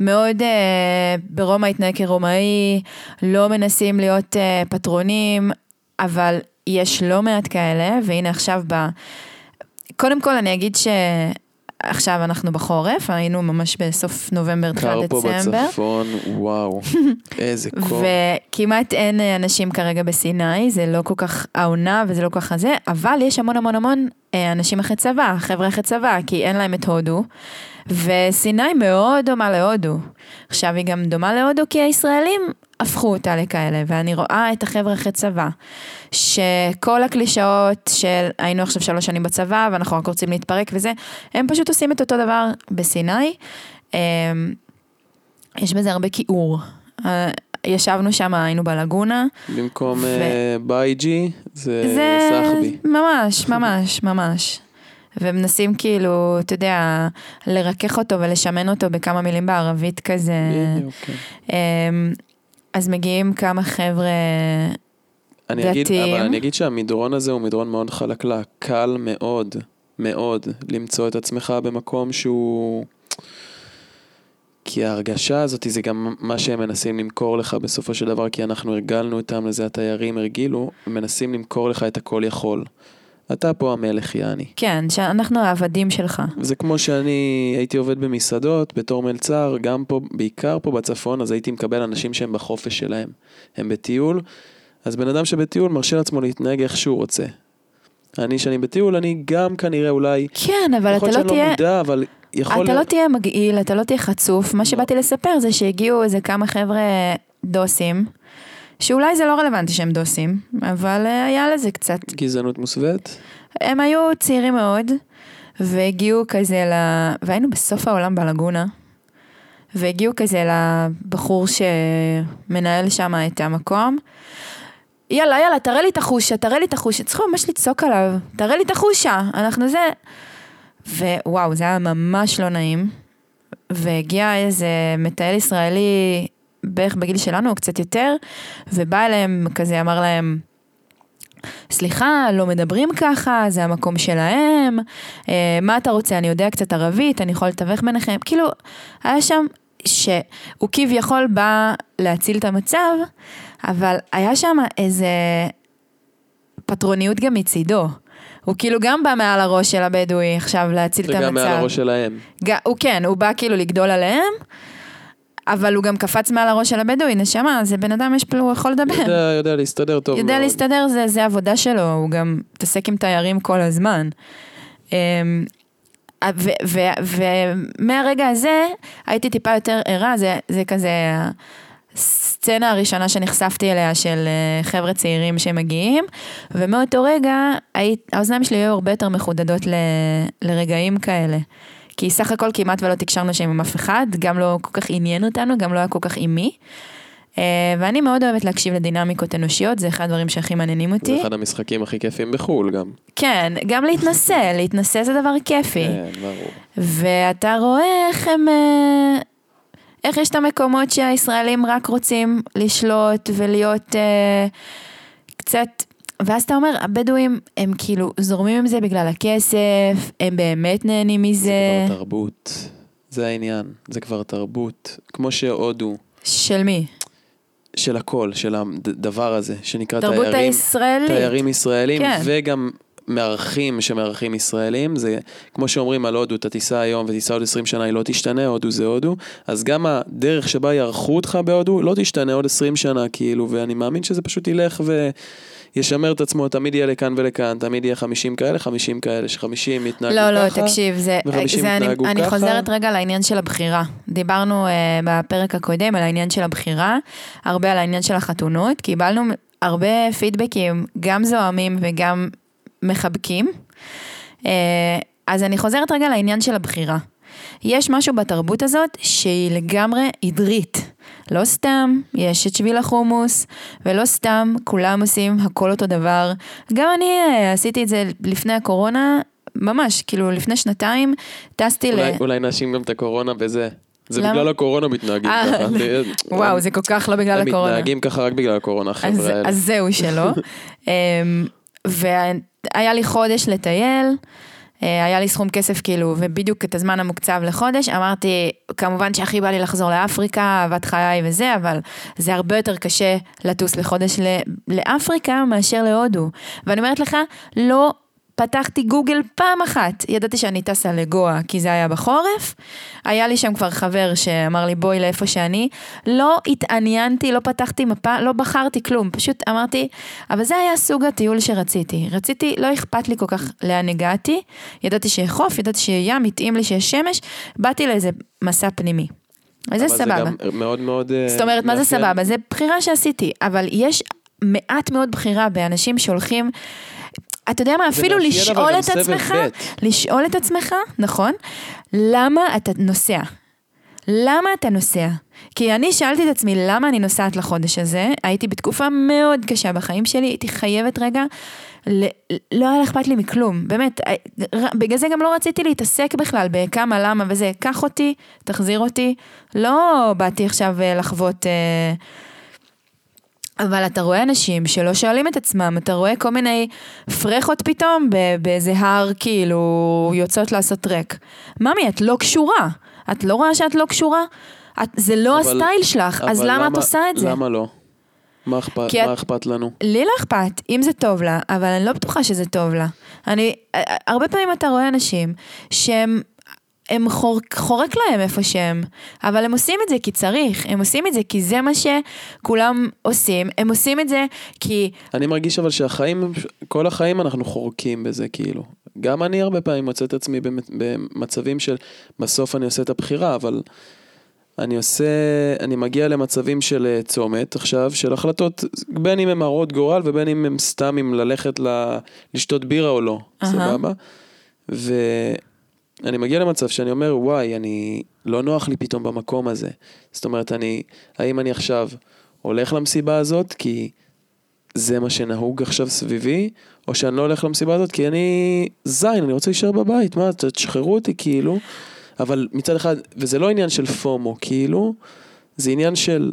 מאוד אה, ברומא התנהג כרומאי, לא מנסים להיות אה, פטרונים, אבל יש לא מעט כאלה, והנה עכשיו ב... קודם כל אני אגיד שעכשיו אנחנו בחורף, היינו ממש בסוף נובמבר, קר תחילת פה דצמבר. בצפון, וואו, איזה קור. וכמעט אין אה, אנשים כרגע בסיני, זה לא כל כך העונה וזה לא כל כך הזה, אבל יש המון המון המון אה, אנשים אחרי צבא, חבר'ה אחרי צבא, כי אין להם את הודו, וסיני מאוד דומה להודו. עכשיו היא גם דומה להודו כי הישראלים הפכו אותה לכאלה, ואני רואה את החבר'ה אחרי צבא, שכל הקלישאות של היינו עכשיו שלוש שנים בצבא ואנחנו רק רוצים להתפרק וזה, הם פשוט עושים את אותו דבר בסיני. אה, יש בזה הרבה כיעור. אה, ישבנו שם, היינו בלגונה. במקום ו- אה, בייג'י, זה זה סחבי. ממש, ממש, ממש. ומנסים כאילו, אתה יודע, לרכך אותו ולשמן אותו בכמה מילים בערבית כזה. בדיוק, כן. אמ, אז מגיעים כמה חבר'ה, אני אגיד, דתיים. אבל אני אגיד שהמדרון הזה הוא מדרון מאוד חלקלק, קל מאוד, מאוד, למצוא את עצמך במקום שהוא... כי ההרגשה הזאת זה גם מה שהם מנסים למכור לך בסופו של דבר, כי אנחנו הרגלנו אותם לזה, התיירים הרגילו, מנסים למכור לך את הכל יכול. אתה פה המלך יעני. כן, שאנחנו העבדים שלך. זה כמו שאני הייתי עובד במסעדות בתור מלצר, גם פה, בעיקר פה בצפון, אז הייתי מקבל אנשים שהם בחופש שלהם. הם בטיול, אז בן אדם שבטיול מרשה לעצמו להתנהג איך שהוא רוצה. אני, שאני בטיול, אני גם כנראה אולי, כן, אבל אתה יכול לא להיות שאני תהיה... לא מודע, אבל יכול אתה לא להיות... תהיה מגעיל, אתה לא תהיה חצוף. מה לא. שבאתי לספר זה שהגיעו איזה כמה חבר'ה דוסים, שאולי זה לא רלוונטי שהם דוסים, אבל אה, היה לזה קצת. גזענות מוסווית? הם היו צעירים מאוד, והגיעו כזה ל... והיינו בסוף העולם בלגונה, והגיעו כזה לבחור שמנהל שם את המקום. יאללה, יאללה, תראה לי את החושה, תראה לי את החושה. צריכים ממש לצעוק עליו, תראה לי את החושה, אנחנו זה... ווואו, זה היה ממש לא נעים. והגיע איזה מטייל ישראלי בערך בגיל שלנו, או קצת יותר, ובא אליהם, כזה אמר להם, סליחה, לא מדברים ככה, זה המקום שלהם, אה, מה אתה רוצה, אני יודע קצת ערבית, אני יכול לתווך ביניכם, כאילו, היה שם שהוא כביכול בא להציל את המצב, אבל היה שם איזה פטרוניות גם מצידו. הוא כאילו גם בא מעל הראש של הבדואי עכשיו להציל את המצב. וגם מעל הראש שלהם. ג- הוא כן, הוא בא כאילו לגדול עליהם, אבל הוא גם קפץ מעל הראש של הבדואי, נשמה, זה בן אדם, יש פה, הוא יכול לדבר. יודע, יודע להסתדר טוב יודע מאוד. להסתדר, זה, זה עבודה שלו, הוא גם מתעסק עם תיירים כל הזמן. אמ, ומהרגע הזה הייתי טיפה יותר ערה, זה, זה כזה הסצנה הראשונה שנחשפתי אליה של אה, חבר'ה צעירים שמגיעים, ומאותו רגע היית, האוזניים שלי היו הרבה יותר מחודדות ל, לרגעים כאלה. כי סך הכל כמעט ולא תקשרנו שם עם אף אחד, גם לא כל כך עניין אותנו, גם לא היה כל כך עם מי. אה, ואני מאוד אוהבת להקשיב לדינמיקות אנושיות, זה אחד הדברים שהכי מעניינים זה אותי. אחד המשחקים הכי כיפים בחו"ל גם. כן, גם להתנסה, להתנסה זה דבר כיפי. כן, ברור. ואתה רואה איך הם... אה, איך יש את המקומות שהישראלים רק רוצים לשלוט ולהיות אה, קצת... ואז אתה אומר, הבדואים הם כאילו זורמים עם זה בגלל הכסף, הם באמת נהנים מזה. זה כבר תרבות. זה העניין, זה כבר תרבות. כמו שהודו, של מי? של הכל, של הדבר הזה, שנקרא תרבות תיירים. הישראלית. תיירים ישראלים, כן. וגם מארחים שמארחים ישראלים, זה כמו שאומרים על הודו, אתה תיסע היום ותיסע עוד 20 שנה, היא לא תשתנה, הודו זה הודו, אז גם הדרך שבה יערכו אותך בהודו לא תשתנה עוד 20 שנה, כאילו, ואני מאמין שזה פשוט ילך וישמר את עצמו, תמיד יהיה לכאן ולכאן, תמיד יהיה 50 כאלה, 50 כאלה, ש-50 יתנהגו לא, לא, ככה. תקשיב, זה, זה אני, התנהגו אני ככה. חוזרת רגע לעניין של הבחירה. דיברנו uh, בפרק הקודם על העניין של הבחירה, הרבה על העניין של החתונות, קיבלנו הרבה פידבקים, גם זוהמים וגם מחבקים. Uh, אז אני חוזרת רגע לעניין של הבחירה. יש משהו בתרבות הזאת שהיא לגמרי עדרית. לא סתם יש את שביל החומוס, ולא סתם כולם עושים הכל אותו דבר. גם אני אה, עשיתי את זה לפני הקורונה, ממש, כאילו לפני שנתיים, טסתי ל... אולי, אולי נאשים גם את הקורונה בזה. זה למה? בגלל הקורונה מתנהגים אה, ככה. וואו, הם- זה כל כך לא בגלל הם הקורונה. מתנהגים ככה רק בגלל הקורונה, אז, החבר'ה האלה. אז זהו שלא. אמ, והיה לי חודש לטייל, היה לי סכום כסף כאילו, ובדיוק את הזמן המוקצב לחודש, אמרתי, כמובן שהכי בא לי לחזור לאפריקה, אהבת חיי וזה, אבל זה הרבה יותר קשה לטוס לחודש לאפריקה מאשר להודו. ואני אומרת לך, לא פתחתי גוגל פעם אחת, ידעתי שאני טסה לגואה כי זה היה בחורף, היה לי שם כבר חבר שאמר לי בואי לאיפה שאני, לא התעניינתי, לא פתחתי מפה, לא בחרתי כלום, פשוט אמרתי, אבל זה היה סוג הטיול שרציתי, רציתי, לא אכפת לי כל כך לאן הגעתי, ידעתי שיהיה חוף, ידעתי שיהיה ים, התאים לי שיש שמש, באתי לאיזה מסע פנימי. וזה אבל סבבה. זה גם מאוד מאוד... אה, זאת אומרת, מה זה מאפיין. סבבה? זה בחירה שעשיתי, אבל יש מעט מאוד בחירה באנשים שהולכים... אתה יודע מה, אפילו לשאול את עצמך. לשאול את עצמך, נכון? למה אתה נוסע? למה אתה נוסע? כי אני שאלתי את עצמי למה אני נוסעת לחודש הזה, הייתי בתקופה מאוד קשה בחיים שלי, הייתי חייבת רגע, ל- לא היה אכפת לי מכלום, באמת, ר- בגלל זה גם לא רציתי להתעסק בכלל בכמה, למה וזה, קח אותי, תחזיר אותי, לא באתי עכשיו אה, לחוות... אה, אבל אתה רואה אנשים שלא שואלים את עצמם, אתה רואה כל מיני פרחות פתאום באיזה הר כאילו יוצאות לעשות טרק. ממי, את לא קשורה. את לא רואה שאת לא קשורה? את, זה לא אבל- הסטייל שלך, אז אבל למה את עושה את זה? למה לא? מה אכפת, כי את- מה אכפת לנו? לי לא אכפת, אם זה טוב לה, אבל אני לא בטוחה שזה טוב לה. אני, הרבה פעמים אתה רואה אנשים שהם... הם חור, חורק להם איפה שהם, אבל הם עושים את זה כי צריך, הם עושים את זה כי זה מה שכולם עושים, הם עושים את זה כי אני מרגיש אבל שהחיים, כל החיים אנחנו חורקים בזה, כאילו. גם אני הרבה פעמים מוצא את עצמי במצ- במצבים של, בסוף אני עושה את הבחירה, אבל אני עושה, אני מגיע למצבים של אה, צומת עכשיו, של החלטות, בין אם הם הרות גורל ובין אם הם סתם אם ללכת ל... לשתות בירה או לא, אהה. סבבה? ואני מגיע למצב שאני אומר, וואי, אני, לא נוח לי פתאום במקום הזה. זאת אומרת, אני, האם אני עכשיו הולך למסיבה הזאת כי זה מה שנהוג עכשיו סביבי, או שאני לא הולך למסיבה הזאת כי אני זין, אני רוצה להישאר בבית, מה, תשחררו אותי כאילו. אבל מצד אחד, וזה לא עניין של FOMO, כאילו, זה עניין של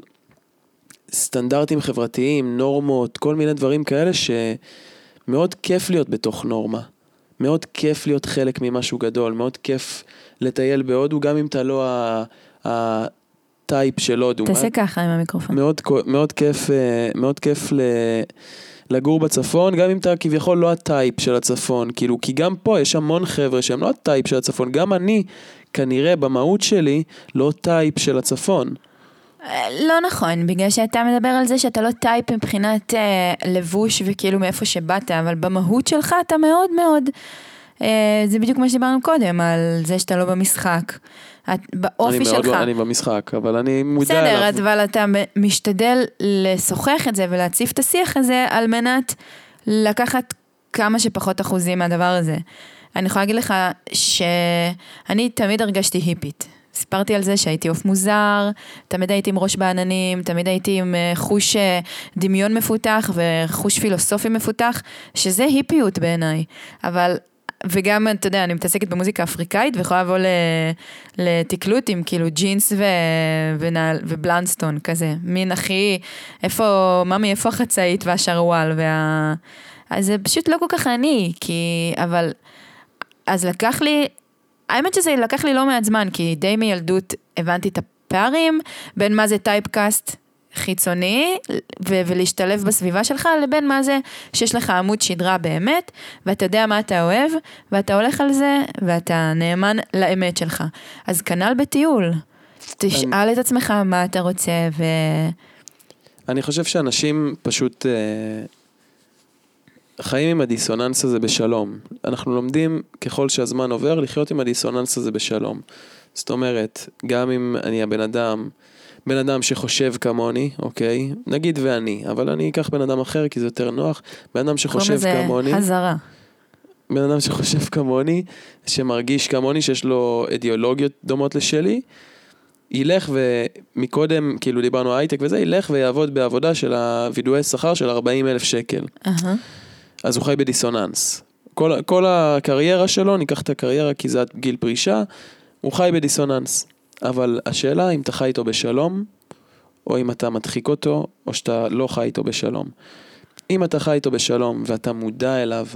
סטנדרטים חברתיים, נורמות, כל מיני דברים כאלה שמאוד כיף להיות בתוך נורמה. מאוד כיף להיות חלק ממשהו גדול, מאוד כיף לטייל בהודו, גם אם אתה לא ה type של הודו. תעשה ככה עם המיקרופון. מאוד, מאוד כיף, אה, מאוד כיף ל... לגור בצפון, גם אם אתה כביכול לא ה type של הצפון, כאילו, כי גם פה יש המון חבר'ה שהם לא ה type של הצפון, גם אני, כנראה במהות שלי, לא type של הצפון. לא נכון, בגלל שאתה מדבר על זה שאתה לא type מבחינת אה, לבוש וכאילו מאיפה שבאת, אבל במהות שלך אתה מאוד מאוד, אה, זה בדיוק מה שדיברנו קודם, על זה שאתה לא במשחק. את, באופי אני שלך. מאוד, אני במשחק, אבל אני מודע אליו. בסדר, אבל אתה משתדל לשוחח את זה ולהציף את השיח הזה על מנת לקחת כמה שפחות אחוזים מהדבר הזה. אני יכולה להגיד לך שאני תמיד הרגשתי היפית. סיפרתי על זה שהייתי עוף מוזר, תמיד הייתי עם ראש בעננים, תמיד הייתי עם אה, חוש אה, דמיון מפותח וחוש פילוסופי מפותח, שזה היפיות בעיניי. אבל, וגם, אתה יודע, אני מתעסקת במוזיקה אפריקאית ויכולה לבוא לתקלוט עם כאילו ג'ינס ו... ונעל... ובלנסטון כזה, מין הכי, איפה, ממי, איפה החצאית והשרוואל וה... אז זה פשוט לא כל כך אני, כי, אבל, אז לקח לי, האמת שזה לקח לי לא מעט זמן, כי די מילדות הבנתי את הפערים בין מה זה טייפקאסט חיצוני ו- ולהשתלב בסביבה שלך, לבין מה זה שיש לך עמוד שדרה באמת, ואתה יודע מה אתה אוהב, ואתה הולך על זה, ואתה נאמן לאמת שלך. אז כנ"ל בטיול. תשאל את עצמך מה אתה רוצה, ו... אני חושב שאנשים פשוט אה, חיים עם הדיסוננס הזה בשלום. אנחנו לומדים ככל שהזמן עובר לחיות עם הדיסוננס הזה בשלום. זאת אומרת, גם אם אני הבן אדם, בן אדם שחושב כמוני, אוקיי? נגיד ואני, אבל אני אקח בן אדם אחר כי זה יותר נוח. בן אדם שחושב כמוני. הזרה. בן אדם שחושב כמוני, שמרגיש כמוני, שיש לו אידיאולוגיות דומות לשלי, ילך ומקודם, כאילו דיברנו הייטק וזה, ילך ויעבוד בעבודה של הווידואי שכר של 40 אלף שקל. אהה. אז הוא חי בדיסוננס. כל, כל הקריירה שלו, ניקח את הקריירה כי זה גיל פרישה, הוא חי בדיסוננס. אבל השאלה אם אתה חי איתו בשלום, או אם אתה מדחיק אותו, או שאתה לא חי איתו בשלום. אם אתה חי איתו בשלום ואתה מודע אליו,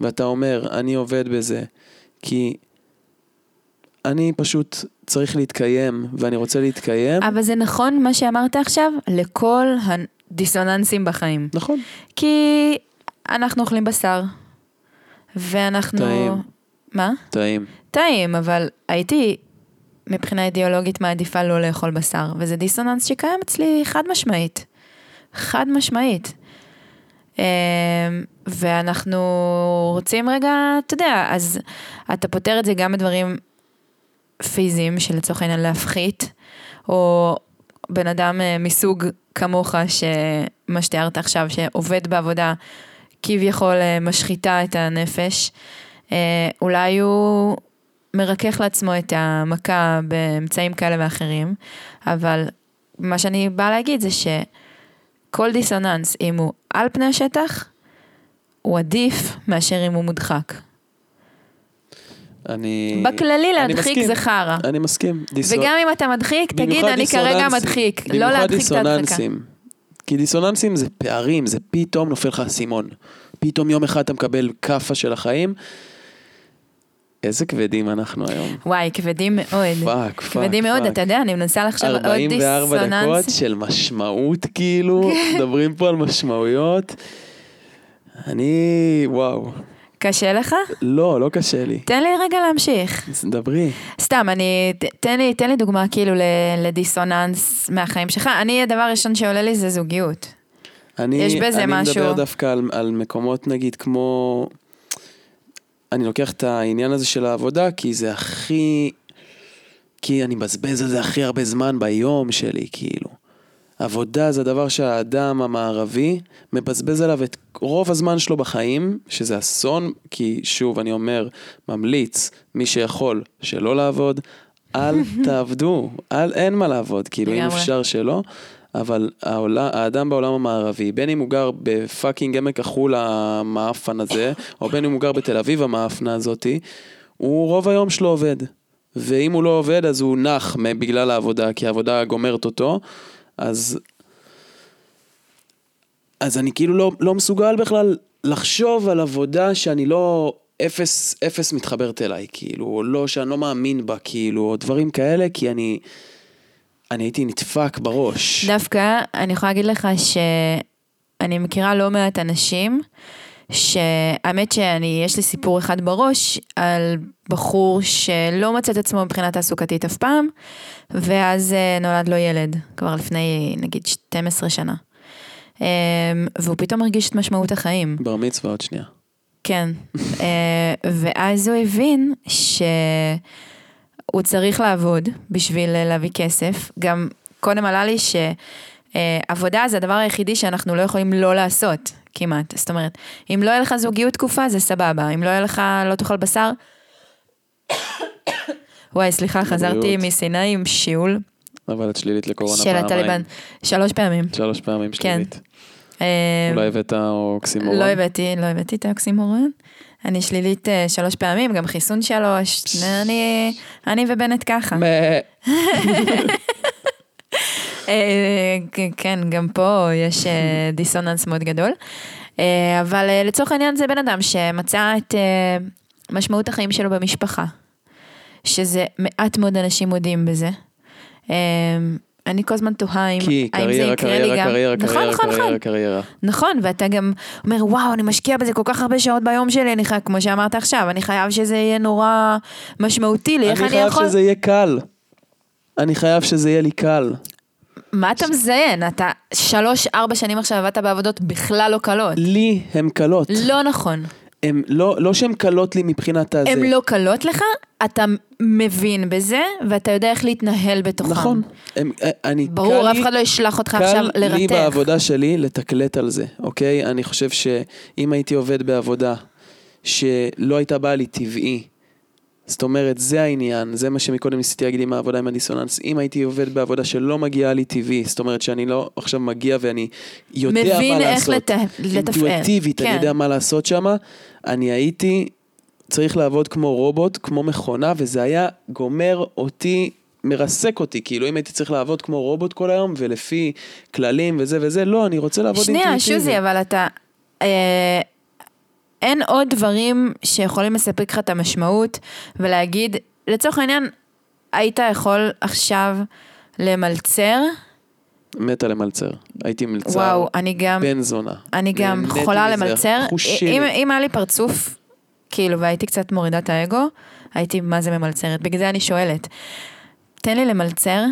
ואתה אומר, אני עובד בזה, כי אני פשוט צריך להתקיים, ואני רוצה להתקיים, אבל זה נכון מה שאמרת עכשיו לכל הדיסוננסים בחיים. נכון. כי אנחנו אוכלים בשר, ואנחנו... טעים. מה? טעים. טעים, אבל הייתי מבחינה אידיאולוגית מעדיפה לא לאכול בשר, וזה דיסוננס שקיים אצלי חד משמעית. חד משמעית. אמ, ואנחנו רוצים רגע, אתה יודע, אז אתה פותר את זה גם בדברים פיזיים, שלצורך העניין להפחית, או בן אדם אה, מסוג כמוך, שמה שתיארת עכשיו, שעובד בעבודה כביכול אה, משחיתה את הנפש, אה, אולי הוא מרכך לעצמו את המכה באמצעים כאלה ואחרים, אבל מה שאני באה להגיד זה שכל דיסוננס, אם הוא על פני השטח, הוא עדיף מאשר אם הוא מודחק. אני... בכללי להדחיק. זה חרא. אני מסכים. דיסו- וגם אם אתה מדחיק, תגיד, במיוחד אני כרגע. מדחיק, לא במיוחד להדחיק את ההדחקה. דיסוננסים. כי דיסוננסים זה פערים, זה פתאום נופל לך אסימון. פתאום יום אחד אתה מקבל כאפה של החיים. איזה כבדים אנחנו היום. וואי, כבדים מאוד. fuck, fuck, כבדים מאוד. אתה יודע, אני מנסה לחשוב עוד 44 דקות דיסוננס. של משמעות כאילו, מדברים פה על משמעויות. אני, וואו. קשה לך? לא, לא קשה לי. תן לי רגע להמשיך. אז דברי. סתם, אני, ת- תן לי, תן לי דוגמה כאילו לדיסוננס מהחיים שלך. אני, הדבר הראשון שעולה לי זה זוגיות. אני, יש בזה אני משהו. מדבר דווקא על, על מקומות נגיד כמו... אני לוקח את העניין הזה של העבודה כי זה הכי... כי אני מבזבז על זה הכי הרבה זמן ביום שלי, כאילו. עבודה זה הדבר שהאדם המערבי מבזבז עליו את רוב הזמן שלו בחיים, שזה אסון, כי שוב, אני אומר, ממליץ, מי שיכול, שלא לעבוד, אל תעבדו, אל, אין מה לעבוד, כאילו, אם. אפשר שלא, אבל העולה, האדם בעולם המערבי, בין אם הוא גר בפאקינג עמק החולה המאפן הזה, או בין אם הוא גר בתל אביב המאפנה הזאתי, הוא רוב היום שלו עובד. ואם הוא לא עובד, אז הוא נח בגלל העבודה, כי העבודה גומרת אותו, אז... אז אני כאילו לא, לא מסוגל בכלל לחשוב על עבודה שאני לא... אפס, אפס מתחברת אליי, כאילו, או לא, שאני לא מאמין בה, כאילו, או דברים כאלה, כי אני... אני הייתי נדפק בראש. דווקא, אני יכולה להגיד לך שאני מכירה לא מעט אנשים, שהאמת שאני, יש לי סיפור אחד בראש על בחור שלא מצא את עצמו מבחינה תעסוקתית אף פעם, ואז אה, נולד לו ילד, כבר לפני נגיד 12 שנה. אה, והוא פתאום הרגיש את משמעות החיים. בר מצווה עוד שנייה. כן, אה, ואז הוא הבין שהוא צריך לעבוד בשביל להביא כסף. גם קודם עלה לי שעבודה זה הדבר היחידי שאנחנו לא יכולים לא לעשות, כמעט. זאת אומרת, אם לא יהיה לך זוגיות תקופה זה סבבה, אם לא יהיה לך, לא תאכל בשר. וואי, סליחה, חזרתי. מסיני עם שיעול אבל את שלילית לקורונה של פעמיים. הטליבן. שלוש פעמים. שלוש פעמים כן. שלילית. אה, אולי הבאת אוקסימורון? לא הבאתי, לא הבאתי את האוקסימורון. אני שלילית אה, שלוש פעמים, גם חיסון שלוש. אני, אני ובנט ככה. אה, כן, גם פה יש אה, דיסוננס מאוד גדול. אה, אבל לצורך העניין זה בן אדם שמצא את משמעות החיים שלו במשפחה. שזה מעט מאוד אנשים מודים בזה. אני כל הזמן תוהה אם, כי האם זה קריירה, יקרה לי קריירה, גם. קריירה, נכון, קריירה, נכון, נכון. קריירה, קריירה. נכון, ואתה גם אומר, וואו, אני משקיע בזה כל כך הרבה שעות ביום שלי, אני חייב, כמו שאמרת עכשיו, אני חייב שזה יהיה נורא משמעותי לי, איך אני אני חייב יכול... שזה יהיה קל. אני חייב שזה יהיה לי קל. מה אתה מזיין? אתה שלוש, ארבע שנים עכשיו עבדת בעבודות בכלל לא קלות. לי הן קלות. לא נכון. הן לא, לא שהן קלות לי מבחינת הזה. הן לא קלות לך, אתה מבין בזה, ואתה יודע איך להתנהל בתוכם. נכון. הם, אה, אני, ברור, קל אף אחד לא ישלח אותך עכשיו קל לי. בעבודה שלי לתקלט על זה, אוקיי? אני חושב שאם הייתי עובד בעבודה שלא הייתה באה לי טבעי, זאת אומרת, זה העניין, זה מה שמקודם ניסיתי להגיד עם העבודה עם הדיסוננס. אם הייתי עובד בעבודה שלא מגיעה לי טבעי, זאת אומרת שאני לא עכשיו מגיע ואני יודע מבין מה איך לעשות. לת- לתפעל. אינטואיטיבית, אני כן. יודע מה לעשות שם. אני הייתי צריך לעבוד כמו רובוט, כמו מכונה, וזה היה גומר אותי, מרסק אותי. כאילו, אם הייתי צריך לעבוד כמו רובוט כל היום, ולפי כללים וזה וזה, לא, אני רוצה לעבוד שנייה, אינטואיטיבי. שוזי, אבל אתה... אה, אין עוד דברים שיכולים לספק לך את המשמעות ולהגיד, לצורך העניין, היית יכול עכשיו למלצר, מתה למלצר. הייתי מלצר. וואו, אני גם, בן זונה. אני גם חולה. למלצר. אם, אם היה לי פרצוף, כאילו, והייתי קצת מורידה את האגו, הייתי מה זה ממלצרת. בגלל זה אני שואלת, תן לי למלצר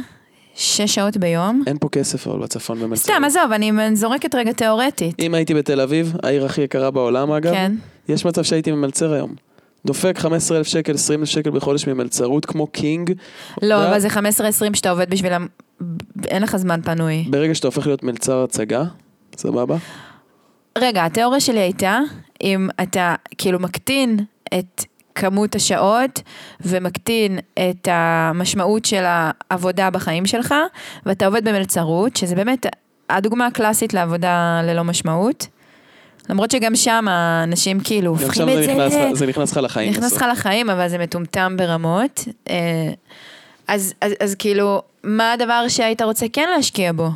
שש שעות ביום. אין פה כסף אבל בצפון במלצר. סתם, עזוב, אני זורקת רגע תיאורטית. אם הייתי בתל אביב, העיר הכי יקרה בעולם אגב, כן. יש מצב שהייתי ממלצר היום. דופק 15,000 שקל, 20,000 שקל בחודש ממלצרות כמו קינג. לא, ו- אבל זה 15-20 שאתה עובד בשבילם, אין לך זמן פנוי. ברגע שאתה הופך להיות מלצר הצגה, סבבה? רגע, התיאוריה שלי הייתה, אם אתה כאילו מקטין את כמות השעות ומקטין את המשמעות של העבודה בחיים שלך, ואתה עובד במלצרות, שזה באמת הדוגמה הקלאסית לעבודה ללא משמעות. למרות שגם שם האנשים כאילו הופכים את זה נכנס ל- זה נכנס לך לחיים. נכנס. לך לחיים, אבל זה מטומטם ברמות. אה, אז, אז, אז כאילו, מה הדבר שהיית רוצה כן להשקיע בו?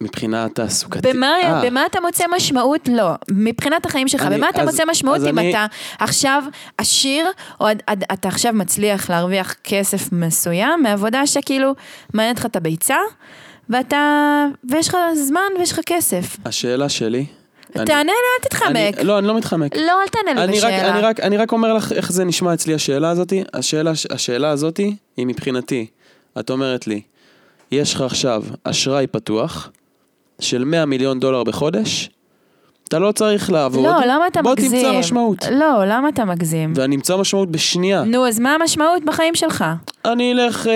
מבחינה תעסוקתית. במה, אה, במה אתה מוצא משמעות? לא. מבחינת החיים שלך, אני- במה אתה אז- מוצא משמעות אם אני- אתה עכשיו עשיר, או עד- עד- אתה עכשיו מצליח להרוויח כסף מסוים מעבודה שכאילו מעניינת לך את הביצה, ואתה, ויש לך זמן ויש לך כסף. השאלה שלי... תענה לי, אל תתחמק. אני- לא, אני לא מתחמק. לא, אל תענה לי אני רק, בשאלה. אני, רק, אני רק אומר לך איך זה נשמע אצלי השאלה הזאתי. השאלה, השאלה הזאתי היא מבחינתי, את אומרת לי, יש לך עכשיו אשראי פתוח של 100 מיליון דולר בחודש, אתה לא צריך לעבוד, לא, למה אתה בוא מגזים? תמצא משמעות. לא, למה אתה מגזים? ואני אמצא משמעות בשנייה. נו, אז מה המשמעות בחיים שלך? אני אלך אה,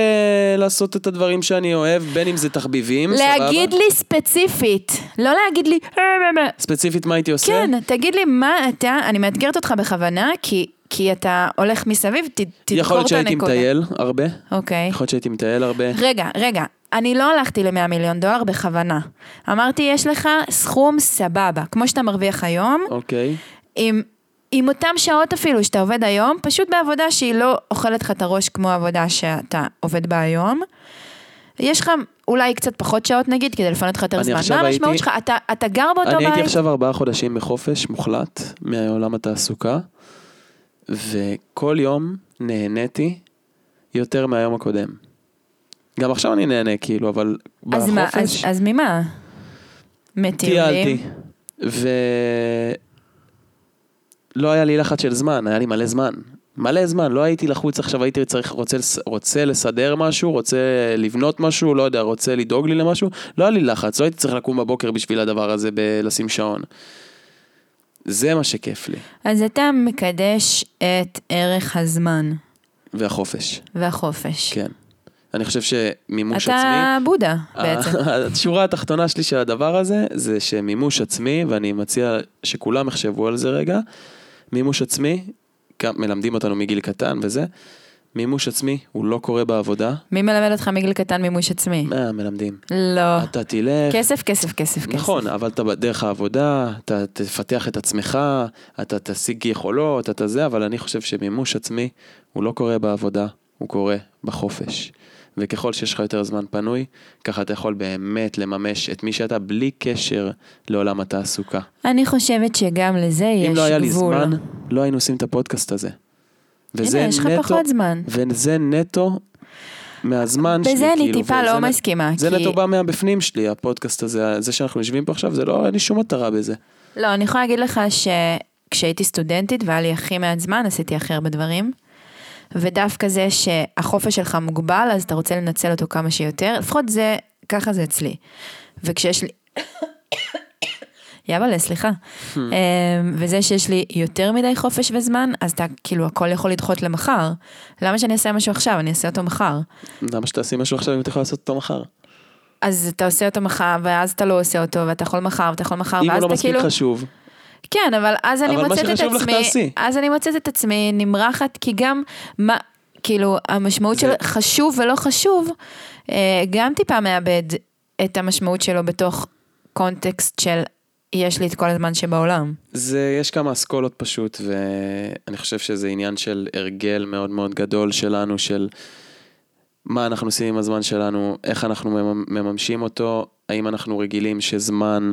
לעשות את הדברים שאני אוהב, בין אם זה תחביבים, סבבה? להגיד לי ספציפית, לא להגיד לי... "אה, אה, אה". ספציפית מה הייתי עושה? כן, תגיד לי מה אתה, אני מאתגרת אותך בכוונה, כי, כי אתה הולך מסביב, ת, תדקור יכול להיות את שהייתי הנקודה. מטייל הרבה, אוקיי. יכול להיות שהייתי מטייל הרבה. רגע, רגע, אני לא הלכתי ל-100 מיליון דולר בכוונה. אמרתי, יש לך סכום סבבה, כמו שאתה מרוויח היום, אוקיי. עם, עם אותם שעות אפילו שאתה עובד היום, פשוט בעבודה שהיא לא אוכלת לך את הראש כמו העבודה שאתה עובד בה היום. יש לך אולי קצת פחות שעות נגיד, כדי לפנות לך יותר אני זמן. מה המשמעות שלך? אתה, אתה גר באותו אני בית? הייתי עכשיו ארבעה חודשים בחופש מוחלט מעולם התעסוקה, וכל יום נהניתי יותר מהיום הקודם. גם עכשיו אני נהנה כאילו, אבל אז מה, אז, בחופש אז ממה? מטיולים? טיילתי, ולא היה לי לחץ של זמן, היה לי מלא זמן. מלא זמן, לא הייתי לחוץ עכשיו, הייתי צריך, רוצה, רוצה לסדר משהו, רוצה לבנות משהו, לא יודע, רוצה לדאוג לי למשהו, לא היה לי לחץ, לא הייתי צריך לקום בבוקר בשביל הדבר הזה, בלשים שעון. זה מה שכיף לי, אז אתה מקדש את ערך הזמן והחופש, והחופש. כן. אני חושב שמימוש אתה עצמי, בודה בעצם. השורה התחתונה שלי של הדבר הזה, זה שמימוש עצמי, ואני מציע שכולם יחשבו על זה רגע, מימוש עצמי, גם מלמדים אותנו מגיל קטן וזה, מימוש עצמי הוא לא קורה בעבודה, מי מלמד אותך מגיל קטן מימוש עצמי? מה מלמדים? לא. אתה תלך, כסף, כסף, כסף, כסף. נכון, אבל אתה בדרך העבודה, אתה תפתח את עצמך, אתה תשיג יכולות, אתה זה, אבל אני חושב שמימוש עצמי הוא לא קורה בעבודה, הוא קורה בחופש. וככל שיש לך יותר זמן פנוי, ככה אתה יכול באמת לממש את מי שאתה בלי קשר לעולם התעסוקה. אני חושבת שגם לזה יש אם לא היה לי גבול. זמן, לא היינו עושים את הפודקאסט הזה. וזה הנה, יש לך נטו, פחות זמן. וזה נטו מהזמן שלי, בזה אני כאילו, טיפה לא מסכימה. זה כי- נטו בא מהבפנים שלי, הפודקאסט הזה, זה שאנחנו יושבים פה עכשיו, זה לא, אין לי שום מטרה בזה. לא, אני יכולה להגיד לך שכשהייתי סטודנטית והיה לי הכי מעט זמן, עשיתי הכי הרבה דברים. ודווקא זה שהחופש שלך מוגבל, אז אתה רוצה לנצל אותו כמה שיותר, לפחות זה, ככה זה אצלי. וכשיש לי... יאללה, סליחה. אמ, וזה שיש לי יותר מדי חופש וזמן, אז אתה כאילו הכל יכול לדחות למחר. למה שאני אעשה משהו עכשיו? אני אעשה אותו מחר. למה שתעשי משהו עכשיו אם אתה יכול לעשות אותו מחר? אז אתה עושה אותו מחר, ואז אתה לא עושה אותו, ואתה יכול מחר, ואתה יכול מחר, אם ואז הוא לא אתה מספיק כאילו... חשוב, כן, אבל אז אני אבל מה מוצאת את עצמי. אז אני מוצאת את עצמי נמרחת, כי גם, מה, כאילו, המשמעות זה- של חשוב ולא חשוב, אה, גם טיפה מאבד את המשמעות שלו בתוך קונטקסט של יש לי את כל הזמן שבעולם. זה, יש כמה אסכולות פשוט, ואני חושב שזה עניין של הרגל מאוד מאוד גדול שלנו, של מה אנחנו עושים עם הזמן שלנו, איך אנחנו ממ- מממשים אותו, האם אנחנו רגילים שזמן,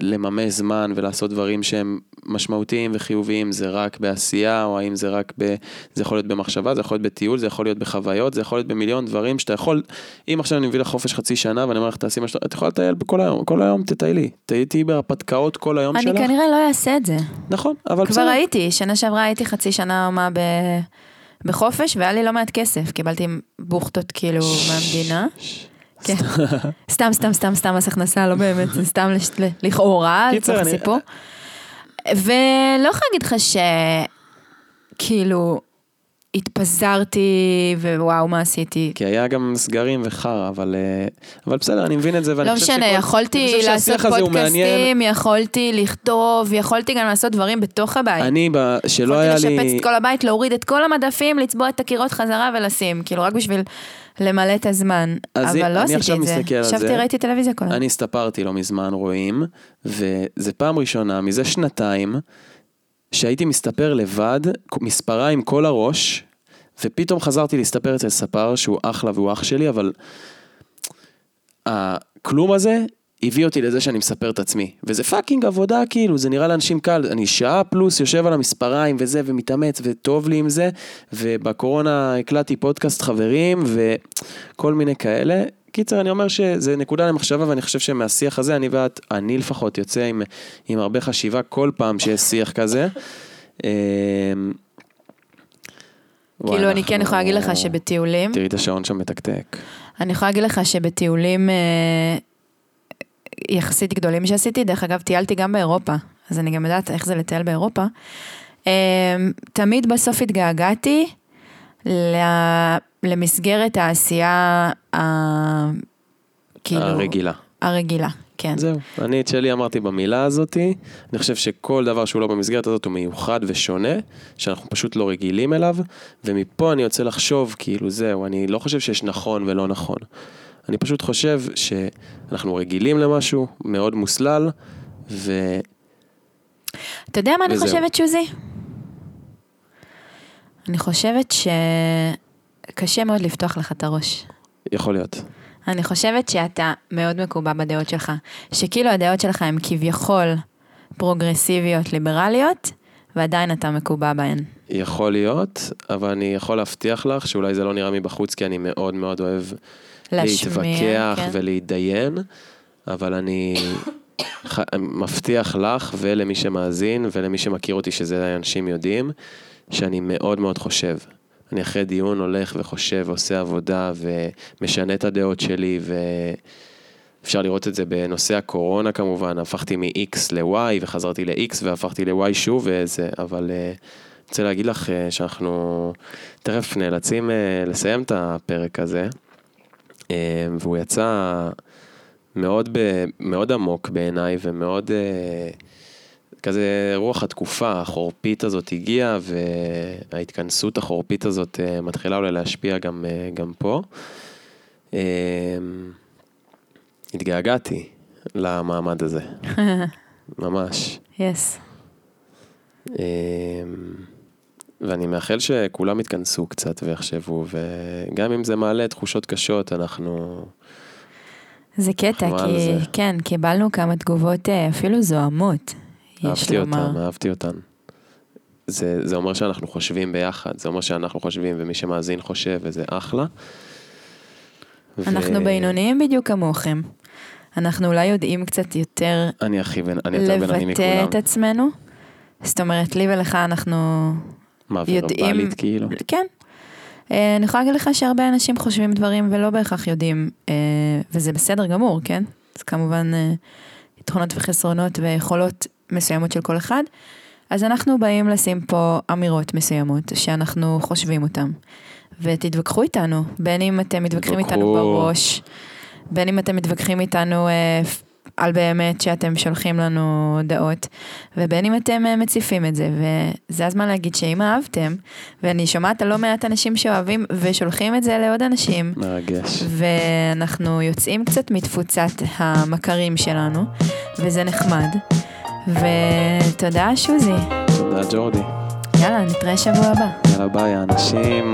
לממש זמן ולעשות דברים שהם משמעותיים וחיוביים, זה רק בעשייה, או האם זה רק ב... זה יכול להיות במחשבה, זה יכול להיות בטיול, זה יכול להיות בחוויות, זה יכול להיות במיליון דברים שאתה יכול, אם עכשיו אני מביא לך חופש חצי שנה ואני אומר לך תעשי מה שאתה, את יכולה לטייל בכל היום, כל היום תטיילי, תהייתי בהרפתקאות כל היום אני שלך. כנראה לא אעשה את זה. נכון, אבל כבר בסדר. הייתי, שנה שעברה הייתי חצי שנה מה ב... בחופש, והיה לי לא מעט כסף, קיבלתי בוכטות כאילו מהמדינה. כן. סתם, סתם, סתם, סתם מס הכנסה, לא באמת, זה סתם לכאורה, לצורך סיפור. ולא יכולה להגיד לך שכאילו התפזרתי ווואו מה עשיתי. כי היה גם סגרים וחרא, אבל, אה, אבל בסדר, אני מבין את זה, ואני לא חושב משנה, שכל- יכולתי לעשות. פודקאסטים, יכולתי לכתוב, יכולתי גם לעשות דברים בתוך הבית. אני, ב- שלא יכולתי היה לשפץ לי... את כל הבית, להוריד את כל המדפים, לצבוע את הקירות חזרה ולשים, כאילו רק בשביל למלא את הזמן. אבל אני לא עשיתי עכשיו את זה. מסתכל על ישבתי, זה. ראיתי טלוויזיה כל היום. אני הסתפרתי לא מזמן, רואים, וזה פעם ראשונה, מזה שנתיים, שהייתי מסתפר לבד, מספרה עם כל הראש, ופתאום חזרתי להסתפר אצל ספר שהוא אחלה והוא אח שלי, אבל הכלום הזה הביא אותי לזה שאני מספר את עצמי. וזה fucking עבודה, כאילו, זה נראה לאנשים קל. אני שעה פלוס יושב על המספריים וזה, ומתאמץ, וטוב לי עם זה. ובקורונה הקלטתי פודקאסט חברים, וכל מיני כאלה. קיצר, אני אומר שזה נקודה למחשבה, ואני חושב שמהשיח הזה, אני ואת, אני לפחות יוצא עם, עם הרבה חשיבה כל פעם שיש שיח כזה. וואי, כאילו, אני כן יכולה להגיד לך שבטיולים, תראי את השעון שם מתקתק. אני יכולה להגיד לך שבטיולים אה, יחסית גדולים שעשיתי, דרך אגב, טיילתי גם באירופה, אז אני גם יודעת איך זה לטייל באירופה. אה, תמיד בסוף התגעגעתי ל- למסגרת העשייה ה... כאילו... הרגילה. הרגילה, כן. זהו, אני את שלי אמרתי במילה הזאתי, אני חושב שכל דבר שהוא לא במסגרת הזאת הוא מיוחד ושונה, שאנחנו פשוט לא רגילים אליו, ומפה אני יוצא לחשוב, כאילו זהו, אני לא חושב שיש נכון ולא נכון. אני פשוט חושב שאנחנו רגילים למשהו מאוד מוסלל, ו... אתה יודע מה אני וזהו. חושבת, שוזי? אני חושבת שקשה מאוד לפתוח לך את הראש. יכול להיות. אני חושבת שאתה מאוד מקובע בדעות שלך, שכאילו הדעות שלך הן כביכול פרוגרסיביות ליברליות, ועדיין אתה מקובע בהן. יכול להיות, אבל אני יכול להבטיח לך שאולי זה לא נראה מבחוץ, כי אני מאוד מאוד אוהב להשמיע, להתווכח כן. ולהתדיין, אבל אני ח- מבטיח לך ולמי שמאזין ולמי שמכיר אותי, שזה אנשים יודעים, שאני מאוד מאוד חושב. אני אחרי דיון הולך וחושב ועושה עבודה ומשנה את הדעות שלי ואפשר לראות את זה בנושא הקורונה כמובן, הפכתי מ-X ל-Y וחזרתי ל-X והפכתי ל-Y שוב וזה, אבל אה, אני רוצה להגיד לך אה, שאנחנו תכף נאלצים אה, לסיים את הפרק הזה. אה, והוא יצא מאוד, ב, מאוד עמוק בעיניי ומאוד אה, כזה רוח התקופה, החורפית הזאת הגיעה וההתכנסות החורפית הזאת אה, מתחילה אולי להשפיע גם, אה, גם פה. אה, התגעגעתי למעמד הזה, ממש. יס. אה, ואני מאחל שכולם יתכנסו קצת ויחשבו, וגם אם זה מעלה תחושות קשות, אנחנו... זה קטע, כי זה. כן, קיבלנו כמה תגובות אה, אפילו זוהמות, יש אהבתי לומר. אותן, אהבתי אותן. זה, זה אומר שאנחנו חושבים ביחד, זה אומר שאנחנו חושבים ומי שמאזין חושב, וזה אחלה. אנחנו ו- בינוניים בדיוק כמוכם. אנחנו אולי יודעים קצת יותר אני הכי בינוני לבטא מכולם. את עצמנו. זאת אומרת, לי ולך אנחנו מה, יודעים- ורבלית כאילו? כן. אה, אני יכולה להגיד לך שהרבה אנשים חושבים דברים ולא בהכרח יודעים, אה, וזה בסדר גמור, כן? זה כמובן אה, יתרונות וחסרונות ויכולות מסוימות של כל אחד. אז אנחנו באים לשים פה אמירות מסוימות שאנחנו חושבים אותן. ותתווכחו איתנו, בין אם אתם מתווכחים איתנו. בראש, בין אם אתם מתווכחים איתנו על באמת שאתם שולחים לנו הודעות, ובין אם אתם אה, מציפים את זה, וזה הזמן להגיד שאם אהבתם, ואני שומעת על לא מעט אנשים שאוהבים ושולחים את זה לעוד אנשים, מרגש. ואנחנו יוצאים קצת מתפוצת המכרים שלנו, וזה נחמד. ותודה שוזי. תודה ג'ורדי. יאללה, נתראה שבוע הבא. יאללה ביי האנשים.